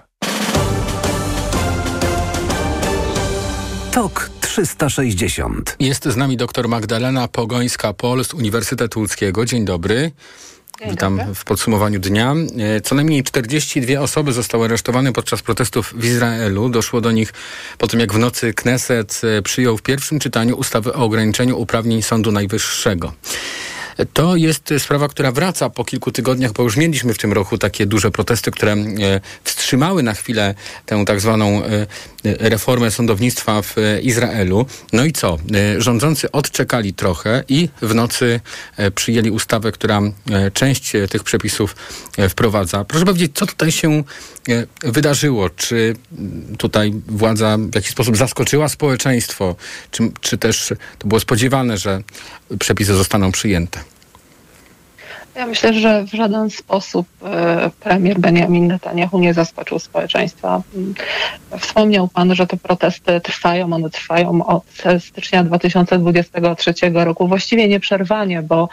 TOK 360. Jest z nami dr Magdalena Pogońska-Pol z Uniwersytetu Łódzkiego. Dzień dobry. Witam w podsumowaniu dnia. E, co najmniej 42 osoby zostały aresztowane podczas protestów w Izraelu. Doszło do nich po tym, jak w nocy Kneset e, przyjął w pierwszym czytaniu ustawę o ograniczeniu uprawnień Sądu Najwyższego. To jest sprawa, która wraca po kilku tygodniach, bo już mieliśmy w tym roku takie duże protesty, które e, wstrzymały na chwilę tę tak zwaną e, reformę sądownictwa w Izraelu. No i co? E, rządzący odczekali trochę i w nocy przyjęli ustawę, która część tych przepisów wprowadza. Proszę powiedzieć, co tutaj się wydarzyło? Czy tutaj władza w jakiś sposób zaskoczyła społeczeństwo? Czy, czy też to było spodziewane, że przepisy zostaną przyjęte? Ja myślę, że w żaden sposób e, premier Benjamin Netanyahu nie zaskoczył społeczeństwa. Mm, wspomniał pan, że te protesty trwają, one trwają od stycznia 2023 roku, właściwie nieprzerwanie, bo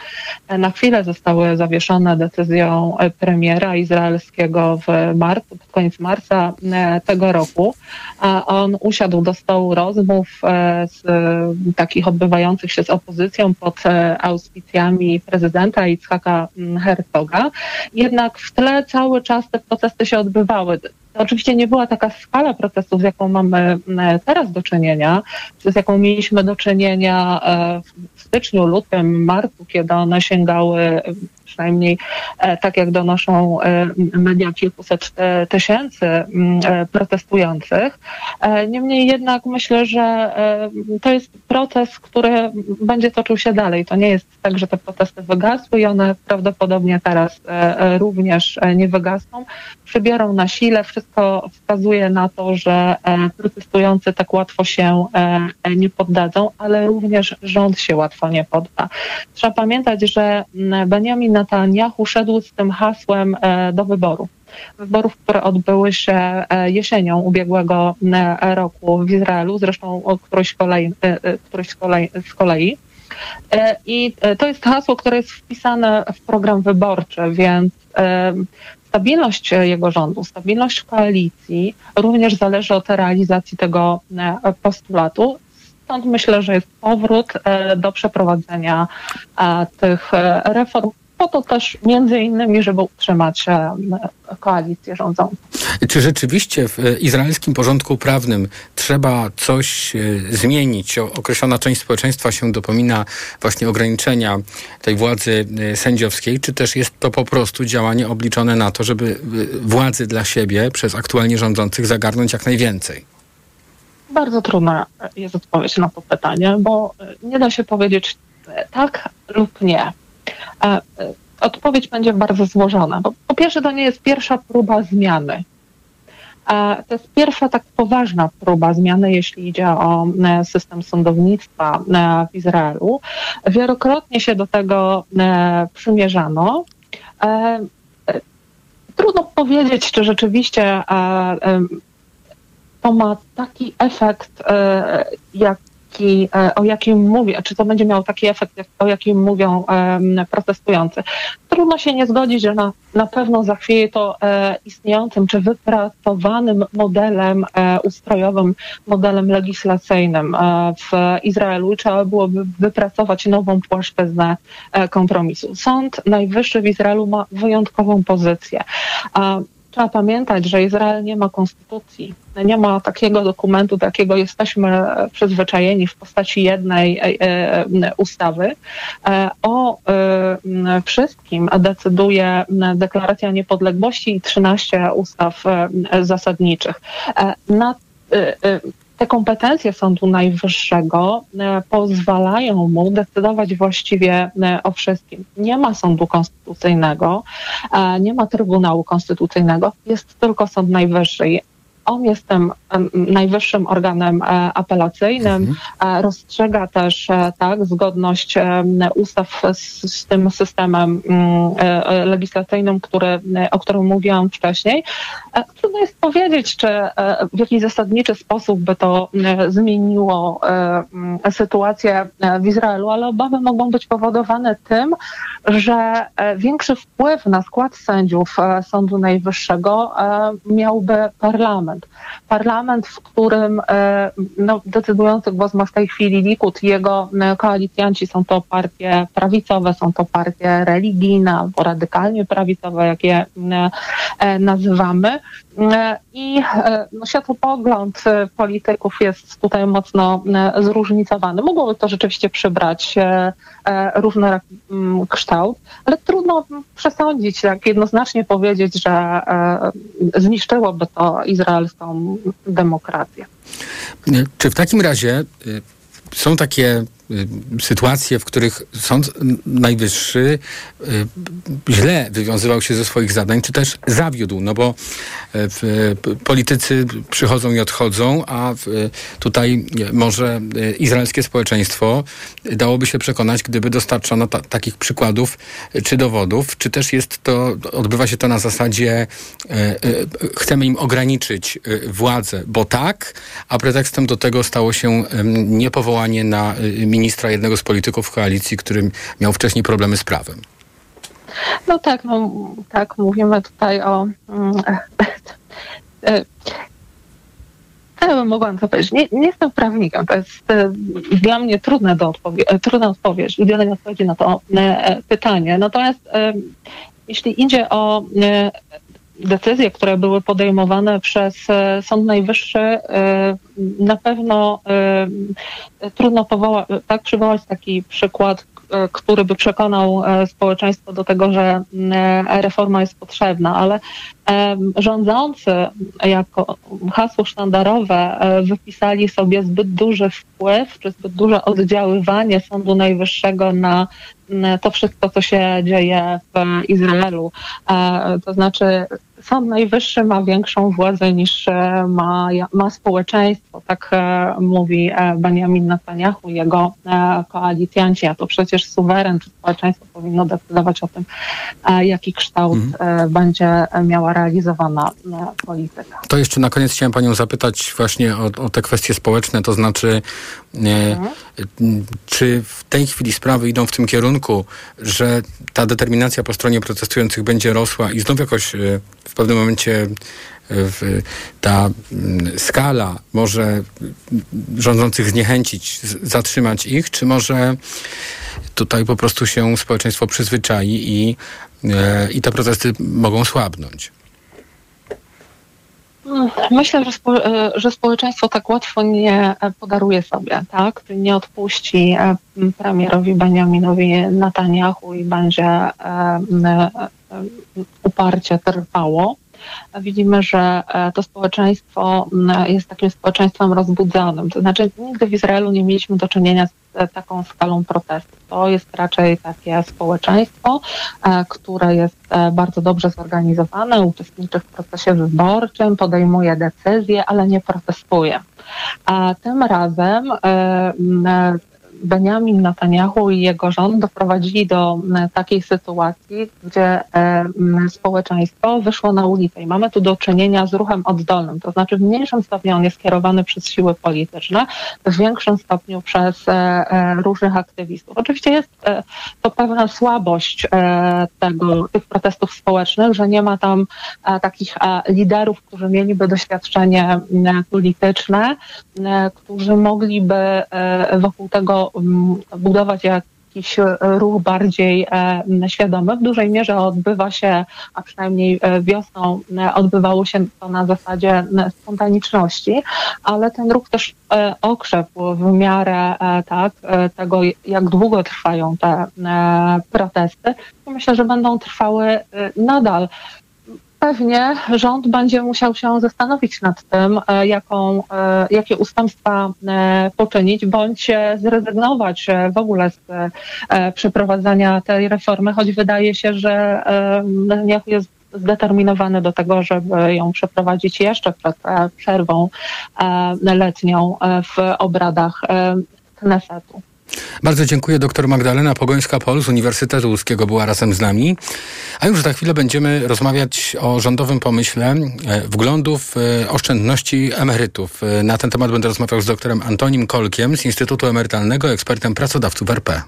na chwilę zostały zawieszone decyzją premiera izraelskiego w marcu, pod koniec marca e, tego roku. A on usiadł do stołu rozmów e, z takich odbywających się z opozycją pod auspicjami prezydenta Itzhaka Herzoga. Jednak w tle cały czas te protesty się odbywały. To oczywiście nie była taka skala protestów, z jaką mamy teraz do czynienia, z jaką mieliśmy do czynienia e, w styczniu, lutym, marcu, kiedy one sięgały przynajmniej e, tak jak donoszą e, media kilkuset tysięcy mm, e, protestujących. Niemniej jednak myślę, że to jest proces, który będzie toczył się dalej. To nie jest tak, że te protesty wygasły i one prawdopodobnie teraz również nie wygasną. Przybiorą na sile. Wszystko wskazuje na to, że protestujący tak łatwo się nie poddadzą, ale również rząd się łatwo nie podda. Trzeba pamiętać, że Benjamin Netanyahu szedł z tym hasłem e, do wyborów. Wyborów, które odbyły się e, jesienią ubiegłego e, roku w Izraelu, zresztą któryś, kolei, któryś z kolei. Z kolei. I to jest hasło, które jest wpisane w program wyborczy, więc stabilność jego rządu, stabilność koalicji również zależy od realizacji tego postulatu. Stąd myślę, że jest powrót do przeprowadzenia tych reform, po to też między innymi, żeby utrzymać e, koalicję rządzącą. Czy rzeczywiście w izraelskim porządku prawnym trzeba coś e, zmienić? Określona część społeczeństwa się dopomina właśnie ograniczenia tej władzy e, sędziowskiej, czy też jest to po prostu działanie obliczone na to, żeby władzy dla siebie przez aktualnie rządzących zagarnąć jak najwięcej? Bardzo trudna jest odpowiedź na to pytanie, bo nie da się powiedzieć tak lub nie. A e, odpowiedź będzie bardzo złożona. Bo po pierwsze, to nie jest pierwsza próba zmiany. A to jest pierwsza tak poważna próba zmiany, jeśli idzie o e, system sądownictwa e, w Izraelu. Wielokrotnie się do tego przymierzano. Trudno powiedzieć, czy rzeczywiście to ma taki efekt, jak e, o jakim mówię, czy to będzie miało taki efekt, o jakim mówią protestujący. Trudno się nie zgodzić, że na, na pewno zachwieje to e, istniejącym czy wypracowanym modelem e, ustrojowym, modelem legislacyjnym w Izraelu i trzeba byłoby wypracować nową płaszczyznę kompromisu. Sąd Najwyższy w Izraelu ma wyjątkową pozycję. Trzeba pamiętać, że Izrael nie ma konstytucji, nie ma takiego dokumentu, do jakiego jesteśmy przyzwyczajeni w postaci jednej e, e, ustawy. E, o wszystkim decyduje Deklaracja Niepodległości i 13 ustaw zasadniczych. Na te kompetencje Sądu Najwyższego e, pozwalają mu decydować właściwie e, o wszystkim. Nie ma Sądu Konstytucyjnego, e, nie ma Trybunału Konstytucyjnego, jest tylko Sąd Najwyższy on jest tym najwyższym organem e, apelacyjnym, mhm. E, rozstrzega też e, tak zgodność ustaw z, z tym systemem mm, legislacyjnym, który, o którym mówiłam wcześniej. Trudno jest powiedzieć, czy w jakiś zasadniczy sposób by to zmieniło mm, sytuację w Izraelu, ale obawy mogą być powodowane tym, że większy wpływ na skład sędziów Sądu Najwyższego miałby parlament parlament. Parlament, w którym no, decydujący głos ma w tej chwili Likud. Jego koalicjanci są to partie prawicowe, są to partie religijne albo radykalnie prawicowe, jak je nazywamy. I no, światopogląd polityków jest tutaj mocno zróżnicowany. Mogłoby to rzeczywiście przybrać różny kształt, ale trudno przesądzić, jednoznacznie powiedzieć, że e, zniszczyłoby to izraelską demokrację. Czy w takim razie y, są takie sytuacje, w których Sąd Najwyższy y, źle wywiązywał się ze swoich zadań, czy też zawiódł, no bo y, politycy przychodzą i odchodzą, a tutaj może izraelskie społeczeństwo dałoby się przekonać, gdyby dostarczono ta, takich przykładów czy dowodów, czy też jest to, odbywa się to na zasadzie chcemy im ograniczyć władzę, bo tak, a pretekstem do tego stało się niepowołanie na ministra jednego z polityków koalicji, który miał wcześniej problemy z prawem. No tak, no tak, mówimy tutaj o. Mm, e, ja bym mogła to powiedzieć. Nie, nie, jestem prawnikiem. To jest e, dla mnie trudne do odpowie- e, trudna odpowiedź, udzielenie odpowiedzi na to pytanie. Natomiast jeśli idzie o decyzje, które były podejmowane przez e, Sąd Najwyższy, e, na pewno e, trudno powoła, tak przywołać taki przykład, który by przekonał społeczeństwo do tego, że reforma jest potrzebna, ale rządzący jako hasło sztandarowe wypisali sobie zbyt duży wpływ, czy zbyt duże oddziaływanie Sądu Najwyższego na to wszystko, co się dzieje w Izraelu. To znaczy Sąd Najwyższy ma większą władzę niż e, ma, ma społeczeństwo, tak e, mówi e, Benjamin Netanyahu i jego koalicjanci, a to przecież suweren czy społeczeństwo powinno decydować o tym, jaki kształt mhm. będzie miała realizowana polityka. To jeszcze na koniec chciałem Panią zapytać właśnie o, o te kwestie społeczne, to znaczy mhm. czy w tej chwili sprawy idą w tym kierunku, że ta determinacja po stronie protestujących będzie rosła i znów jakoś w pewnym momencie e, ta skala może rządzących zniechęcić, zatrzymać ich, czy może tutaj po prostu się społeczeństwo przyzwyczai i, e, i te protesty mogą słabnąć? Myślę, że, spo, e, że społeczeństwo tak łatwo nie podaruje sobie, tak? Nie odpuści premierowi Benjaminowi Netanyahu i będzie uparcie trwało. Widzimy, że e, to społeczeństwo jest takim społeczeństwem rozbudzonym. To znaczy, nigdy w Izraelu nie mieliśmy do czynienia z e, taką skalą protestu. To jest raczej takie społeczeństwo, e, które jest bardzo dobrze zorganizowane, uczestniczy w procesie wyborczym, podejmuje decyzje, ale nie protestuje. A tym razem Benjamin Netanyahu i jego rząd doprowadzili do takiej sytuacji, gdzie społeczeństwo wyszło na ulicę i mamy tu do czynienia z ruchem oddolnym, to znaczy w mniejszym stopniu on jest kierowany przez siły polityczne, w większym stopniu przez e, e, różnych aktywistów. Oczywiście jest e, to pewna słabość tego, tych protestów społecznych, że nie ma tam takich liderów, którzy mieliby doświadczenie polityczne, którzy mogliby wokół tego budować jakiś ruch bardziej e, świadomy. W dużej mierze odbywa się, a przynajmniej e, wiosną e, odbywało się to na zasadzie spontaniczności, ale ten ruch też okrzepł w miarę tak, tego, jak długo trwają te protesty. Myślę, że będą trwały nadal pewnie rząd będzie musiał się zastanowić nad tym, e, jaką, e, jakie ustępstwa e, poczynić, bądź zrezygnować w ogóle z przeprowadzania tej reformy, choć wydaje się, że Netanyahu jest zdeterminowany do tego, żeby ją przeprowadzić jeszcze przed przerwą letnią w obradach Knesetu. Bardzo dziękuję. Doktor Magdalena Pogońska-Pol z Uniwersytetu Łódzkiego była razem z nami. A już za chwilę będziemy rozmawiać o rządowym pomyśle e, wglądów e, oszczędności emerytów. E, na ten temat będę rozmawiał z doktorem Antonim Kolkiem z Instytutu Emerytalnego, ekspertem pracodawców RP.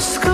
buscar.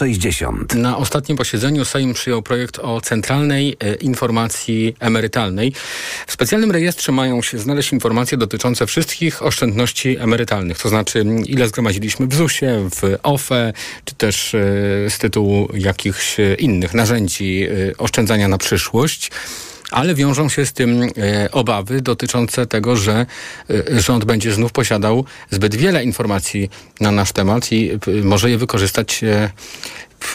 360. Na ostatnim posiedzeniu Sejm przyjął projekt o centralnej e, informacji emerytalnej. W specjalnym rejestrze mają się znaleźć informacje dotyczące wszystkich oszczędności emerytalnych, to znaczy ile zgromadziliśmy w ZUS-ie, w OFE, czy też e, z tytułu jakichś innych narzędzi e, oszczędzania na przyszłość ale wiążą się z tym e, obawy dotyczące tego, że e, rząd będzie znów posiadał zbyt wiele informacji na nasz temat i e, może je wykorzystać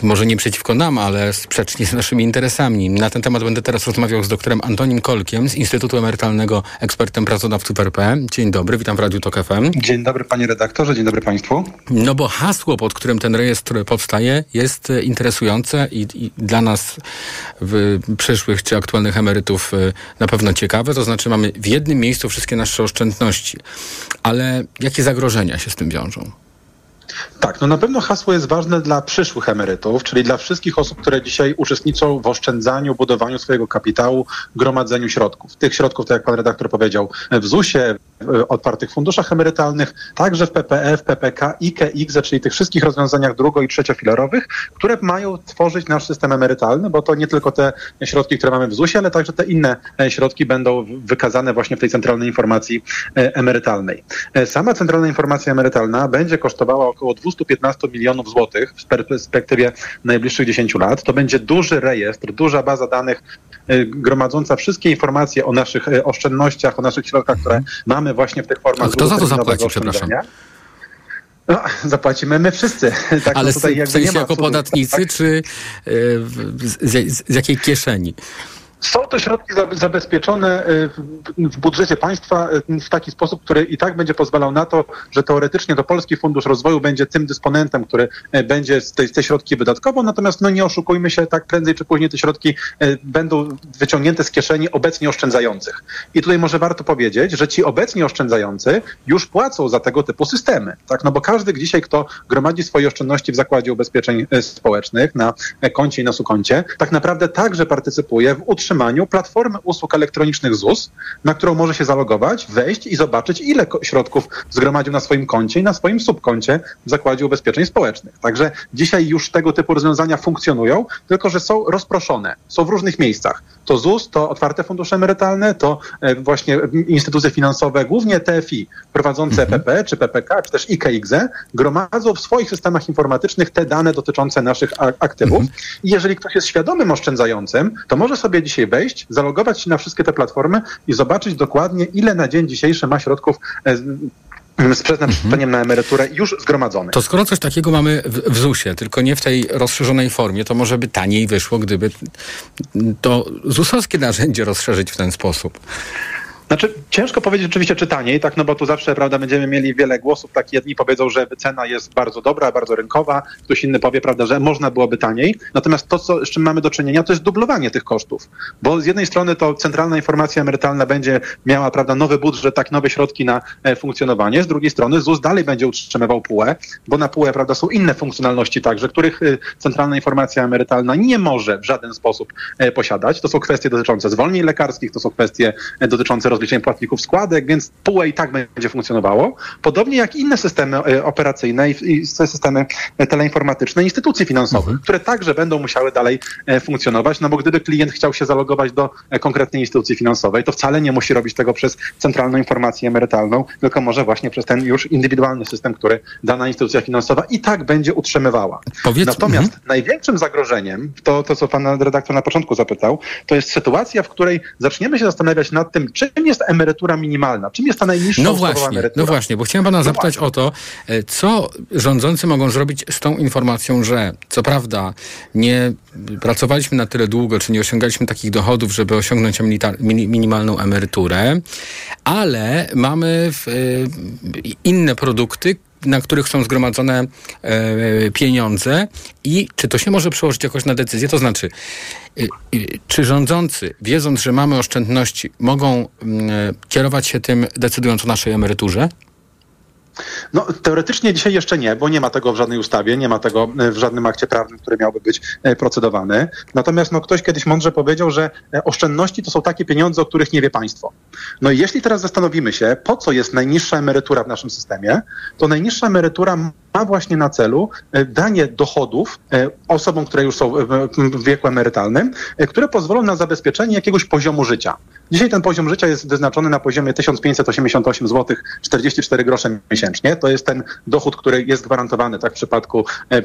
może nie przeciwko nam, ale sprzecznie z naszymi interesami. Na ten temat będę teraz rozmawiał z doktorem Antonim Kolkiem z Instytutu Emerytalnego, ekspertem pracodawców RP. Dzień dobry, witam w Radiu TOK FM. Dzień dobry panie redaktorze, dzień dobry państwu. No bo hasło, pod którym ten rejestr powstaje jest interesujące i, i dla nas w przyszłych czy aktualnych emerytów e, na pewno ciekawe. To znaczy mamy w jednym miejscu wszystkie nasze oszczędności. Ale jakie zagrożenia się z tym wiążą? Tak, no na pewno hasło jest ważne dla przyszłych emerytów, czyli dla wszystkich osób, które dzisiaj uczestniczą w oszczędzaniu, budowaniu swojego kapitału, gromadzeniu środków. Tych środków, tak jak pan redaktor powiedział, w ZUS-ie, w otwartych funduszach emerytalnych, także w PPF, PPK, IKE, czyli tych wszystkich rozwiązaniach drugo- i trzeciofilarowych, które mają tworzyć nasz system emerytalny, bo to nie tylko te środki, które mamy w ZUS-ie, ale także te inne e, środki będą wykazane właśnie w tej centralnej informacji e, emerytalnej. E, sama centralna informacja emerytalna będzie kosztowała około 215 milionów złotych w perspektywie najbliższych 10 lat. To będzie duży rejestr, duża baza danych y, gromadząca wszystkie informacje o naszych y, oszczędnościach, o naszych środkach, które mamy właśnie w tych formach. A kto za to zapłaci, przepraszam? No, zapłacimy my wszyscy. Tak, Ale tutaj w sensie jako podatnicy, czy y, z, z, z jakiej kieszeni? Są to środki zabezpieczone y, w budżecie państwa y, w taki sposób, który i tak będzie pozwalał na to, że teoretycznie to Polski Fundusz Rozwoju będzie tym dysponentem, który y, będzie te, te środki wydatkował, natomiast no nie oszukujmy się, tak prędzej czy później te środki będą wyciągnięte z kieszeni obecnie oszczędzających. I tutaj może warto powiedzieć, że ci obecnie oszczędzający już płacą za tego typu systemy, tak? No bo każdy dzisiaj, kto gromadzi swoje oszczędności w Zakładzie Ubezpieczeń Społecznych na koncie i na sukoncie, tak naprawdę także partycypuje w utrzymaniu utrzymaniu platformy usług elektronicznych ZUS, na którą może się zalogować, wejść i zobaczyć, ile środków zgromadził na swoim koncie i na swoim subkoncie w Zakładzie Ubezpieczeń Społecznych. Także dzisiaj już tego typu rozwiązania funkcjonują, tylko że są rozproszone, są w różnych miejscach. To ZUS, to otwarte fundusze emerytalne, to e, właśnie instytucje finansowe, głównie TFI, prowadzące mhm. PP, czy PPK, czy też IKXE, gromadzą w swoich systemach informatycznych te dane dotyczące naszych aktywów. Mhm. I jeżeli ktoś jest świadomym oszczędzającym, to może sobie dzisiaj wejść, zalogować się na wszystkie te platformy i zobaczyć dokładnie, ile na dzień dzisiejszy ma środków e, z przeznaczeniem na emeryturę już zgromadzonych. To skoro coś takiego mamy w, w ZUS-ie, tylko nie w tej rozszerzonej formie, to może by taniej wyszło, gdyby to ZUS-owskie narzędzie rozszerzyć w ten sposób. Znaczy, ciężko powiedzieć oczywiście czy taniej, tak, no bo tu zawsze, prawda, będziemy mieli wiele głosów, tak jedni powiedzą, że cena jest bardzo dobra, bardzo rynkowa, ktoś inny powie, prawda, że można byłoby taniej, natomiast to, co, z czym mamy do czynienia, to jest dublowanie tych kosztów, bo z jednej strony to centralna informacja emerytalna będzie miała, prawda, nowy budżet, tak, nowe środki na e, funkcjonowanie, z drugiej strony ZUS dalej będzie utrzymywał PUE, bo na PUE, prawda, są inne funkcjonalności także, których e, centralna informacja emerytalna nie może w żaden sposób e, posiadać, to są kwestie dotyczące zwolnień lekarskich, to są kwestie dotyczące rozliczeń płatników składek, więc PUE i tak będzie funkcjonowało. Podobnie jak inne systemy e, operacyjne i systemy e, teleinformatyczne instytucji finansowych, mhm. które także będą musiały dalej e, funkcjonować, no bo gdyby klient chciał się zalogować do konkretnej instytucji finansowej, to wcale nie musi robić tego przez centralną informację emerytalną, tylko może właśnie przez ten już indywidualny system, który dana instytucja finansowa i tak będzie utrzymywała. Powiedz... Natomiast mhm. największym zagrożeniem, to, to co pan redaktor na początku zapytał, to jest sytuacja, w której zaczniemy się zastanawiać nad tym, czym jest emerytura minimalna? Czym jest ta najniższa no właśnie, emerytura? No właśnie, bo chciałem pana no zapytać o to, e, co rządzący mogą zrobić z tą informacją, że co prawda nie pracowaliśmy na tyle długo, czy nie osiągaliśmy takich dochodów, żeby osiągnąć minimalną emeryturę, ale mamy e, inne produkty, na których są zgromadzone e, pieniądze i czy to się może przełożyć jakoś na decyzję? To znaczy, e, e, czy rządzący, wiedząc, że mamy oszczędności, mogą mm, e, kierować się tym, decydując o naszej emeryturze? No, teoretycznie dzisiaj jeszcze nie, bo nie ma tego w żadnej ustawie, nie ma tego e, w żadnym akcie prawnym, który miałby być e, procedowany. Natomiast no, ktoś kiedyś mądrze powiedział, że e, oszczędności to są takie pieniądze, o których nie wie państwo. No i jeśli teraz zastanowimy się, po co jest najniższa emerytura w naszym systemie, to najniższa emerytura ma właśnie na celu danie dochodów osobom, które już są w wieku emerytalnym, które pozwolą na zabezpieczenie jakiegoś poziomu życia. Dzisiaj ten poziom życia jest wyznaczony na poziomie 1588 zł 44 grosze miesięcznie. To jest ten dochód, który jest gwarantowany tak w przypadku e,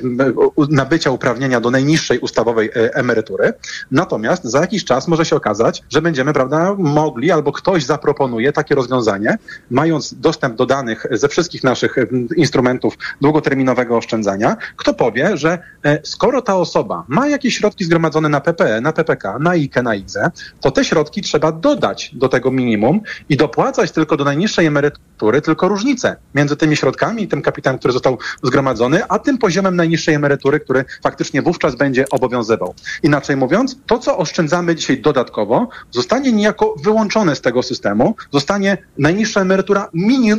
nabycia uprawnienia do najniższej ustawowej e, emerytury. Natomiast za jakiś czas może się okazać, że będziemy, prawda, mogli albo ktoś zaproponuje takie rozwiązanie, mając dostęp do danych ze wszystkich naszych e, instrumentów długoterminowego oszczędzania, kto powie, że skoro ta osoba ma jakieś środki zgromadzone na PPE, na PPK, na IKE, na IZE, to te środki trzeba do dodać do tego minimum i dopłacać tylko do najniższej emerytury tylko różnicę między tymi środkami tym kapitałem, który został zgromadzony, a tym poziomem najniższej emerytury, który faktycznie wówczas będzie obowiązywał. Inaczej mówiąc, to, co oszczędzamy dzisiaj dodatkowo, zostanie niejako wyłączone z tego systemu, zostanie najniższa emerytura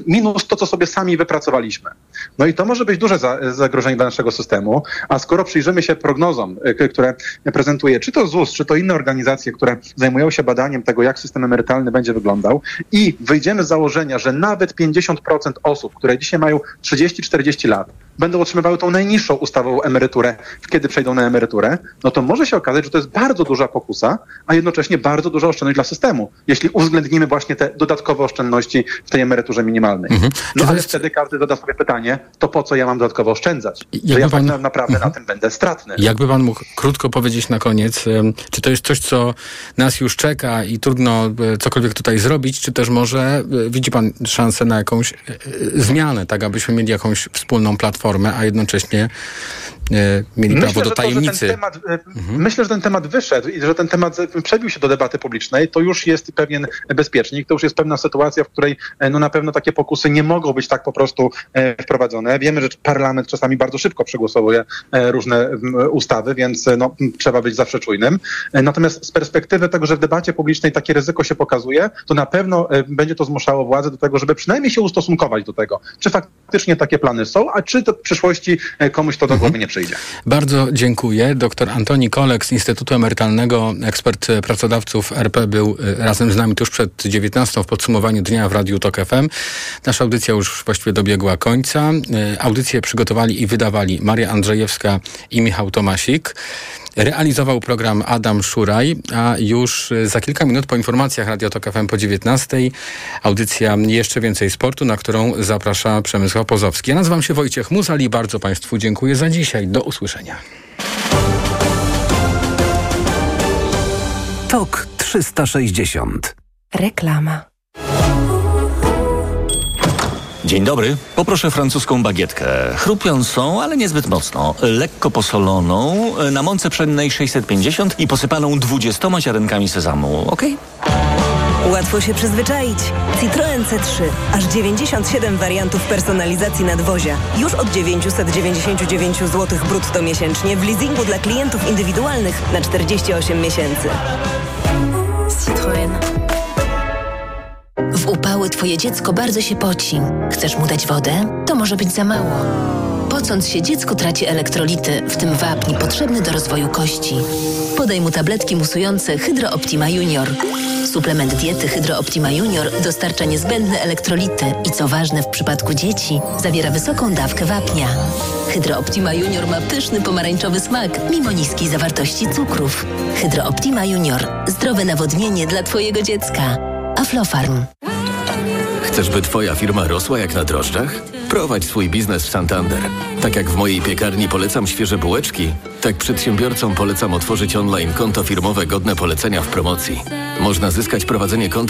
minus to, co sobie sami wypracowaliśmy. No i to może być duże zagrożenie dla naszego systemu, a skoro przyjrzymy się prognozom, y, które prezentuje czy to ZUS, czy to inne organizacje, które zajmują się badaniem tego, jak system emerytalny będzie wyglądał i wyjdziemy z założenia, że nawet 50% osób, które dzisiaj mają 30-40 lat, będą otrzymywały tą najniższą ustawową emeryturę, kiedy przejdą na emeryturę, no to może się okazać, że to jest bardzo duża pokusa, a jednocześnie bardzo duża oszczędność dla systemu, jeśli uwzględnimy właśnie te dodatkowe oszczędności w tej emeryturze minimalnej. Mhm. No ale wtedy każdy zada sobie pytanie, to po co ja mam dodatkowo oszczędzać? Jakby że ja pan... tak naprawdę mhm. na tym będę stratny. Jakby pan mógł krótko powiedzieć na koniec, czy to jest coś, co nas już czeka i trudno e, cokolwiek tutaj zrobić, czy też może e, widzi pan szansę na jakąś e, zmianę, tak abyśmy mieli jakąś wspólną platformę, a jednocześnie mieli myślę, prawo do tajemnicy. To, temat, e, mhm. Myślę, że ten temat wyszedł i że ten temat przebił się do debaty publicznej, to już jest pewien bezpiecznik, to już jest pewna sytuacja, w której e, no na pewno takie pokusy nie mogą być tak po prostu wprowadzone. Wiemy, że parlament czasami bardzo szybko przegłosowuje różne ustawy, więc no, trzeba być zawsze czujnym. Natomiast z perspektywy tego, że w debacie publicznej takie ryzyko się pokazuje, to na pewno będzie to zmuszało władze do tego, żeby przynajmniej się ustosunkować do tego, czy faktycznie takie plany są, a czy to w przyszłości e, komuś to do głowy nie przyjdzie. Bardzo dziękuję. Doktor Antoni Kolek z Instytutu Emerytalnego, ekspert pracodawców RP był e, razem z nami tuż przed 19 w podsumowaniu dnia w Radiu Tok FM. Nasza audycja już właściwie dobiegła końca. E, audycję przygotowali i wydawali Maria Andrzejewska i Michał Tomasik. Realizował program Adam Szuraj, a już za kilka minut po informacjach Radio Tok FM po 19 audycja Jeszcze Więcej Sportu, na którą zaprasza Przemysław Pozowski. Ja nazywam się Wojciech Muzali, bardzo Państwu dziękuję za dzisiaj. Do usłyszenia. Tok 360. Reklama. Dzień dobry. Poproszę francuską bagietkę. Chrupiącą, ale niezbyt mocno. Lekko posoloną, na mące pszennej 650 i posypaną 20 ziarenkami sezamu. Ok? Łatwo się przyzwyczaić. Citroen C3. Aż 97 wariantów personalizacji nadwozia. Już od 999 zł brutto miesięcznie w leasingu dla klientów indywidualnych na 48 miesięcy. Citroen. W upały twoje dziecko bardzo się poci. Chcesz mu dać wodę? To może być za mało. Pocąc się, dziecko traci elektrolity, w tym wapń potrzebny do rozwoju kości. Podaj mu tabletki musujące Hydro Optima Junior. Suplement diety Hydro Optima Junior dostarcza niezbędne elektrolity i co ważne w przypadku dzieci, zawiera wysoką dawkę wapnia. Hydro Optima Junior ma pyszny pomarańczowy smak, mimo niskiej zawartości cukrów. Hydro Optima Junior. Zdrowe nawodnienie dla Twojego dziecka. Aflofarm. Chcesz, by Twoja firma rosła jak na drożdżach? Prowadź swój biznes w Santander. Tak jak w mojej piekarni polecam świeże bułeczki, tak przedsiębiorcom polecam otworzyć online konto firmowe godne polecenia w promocji. Można zyskać prowadzenie konta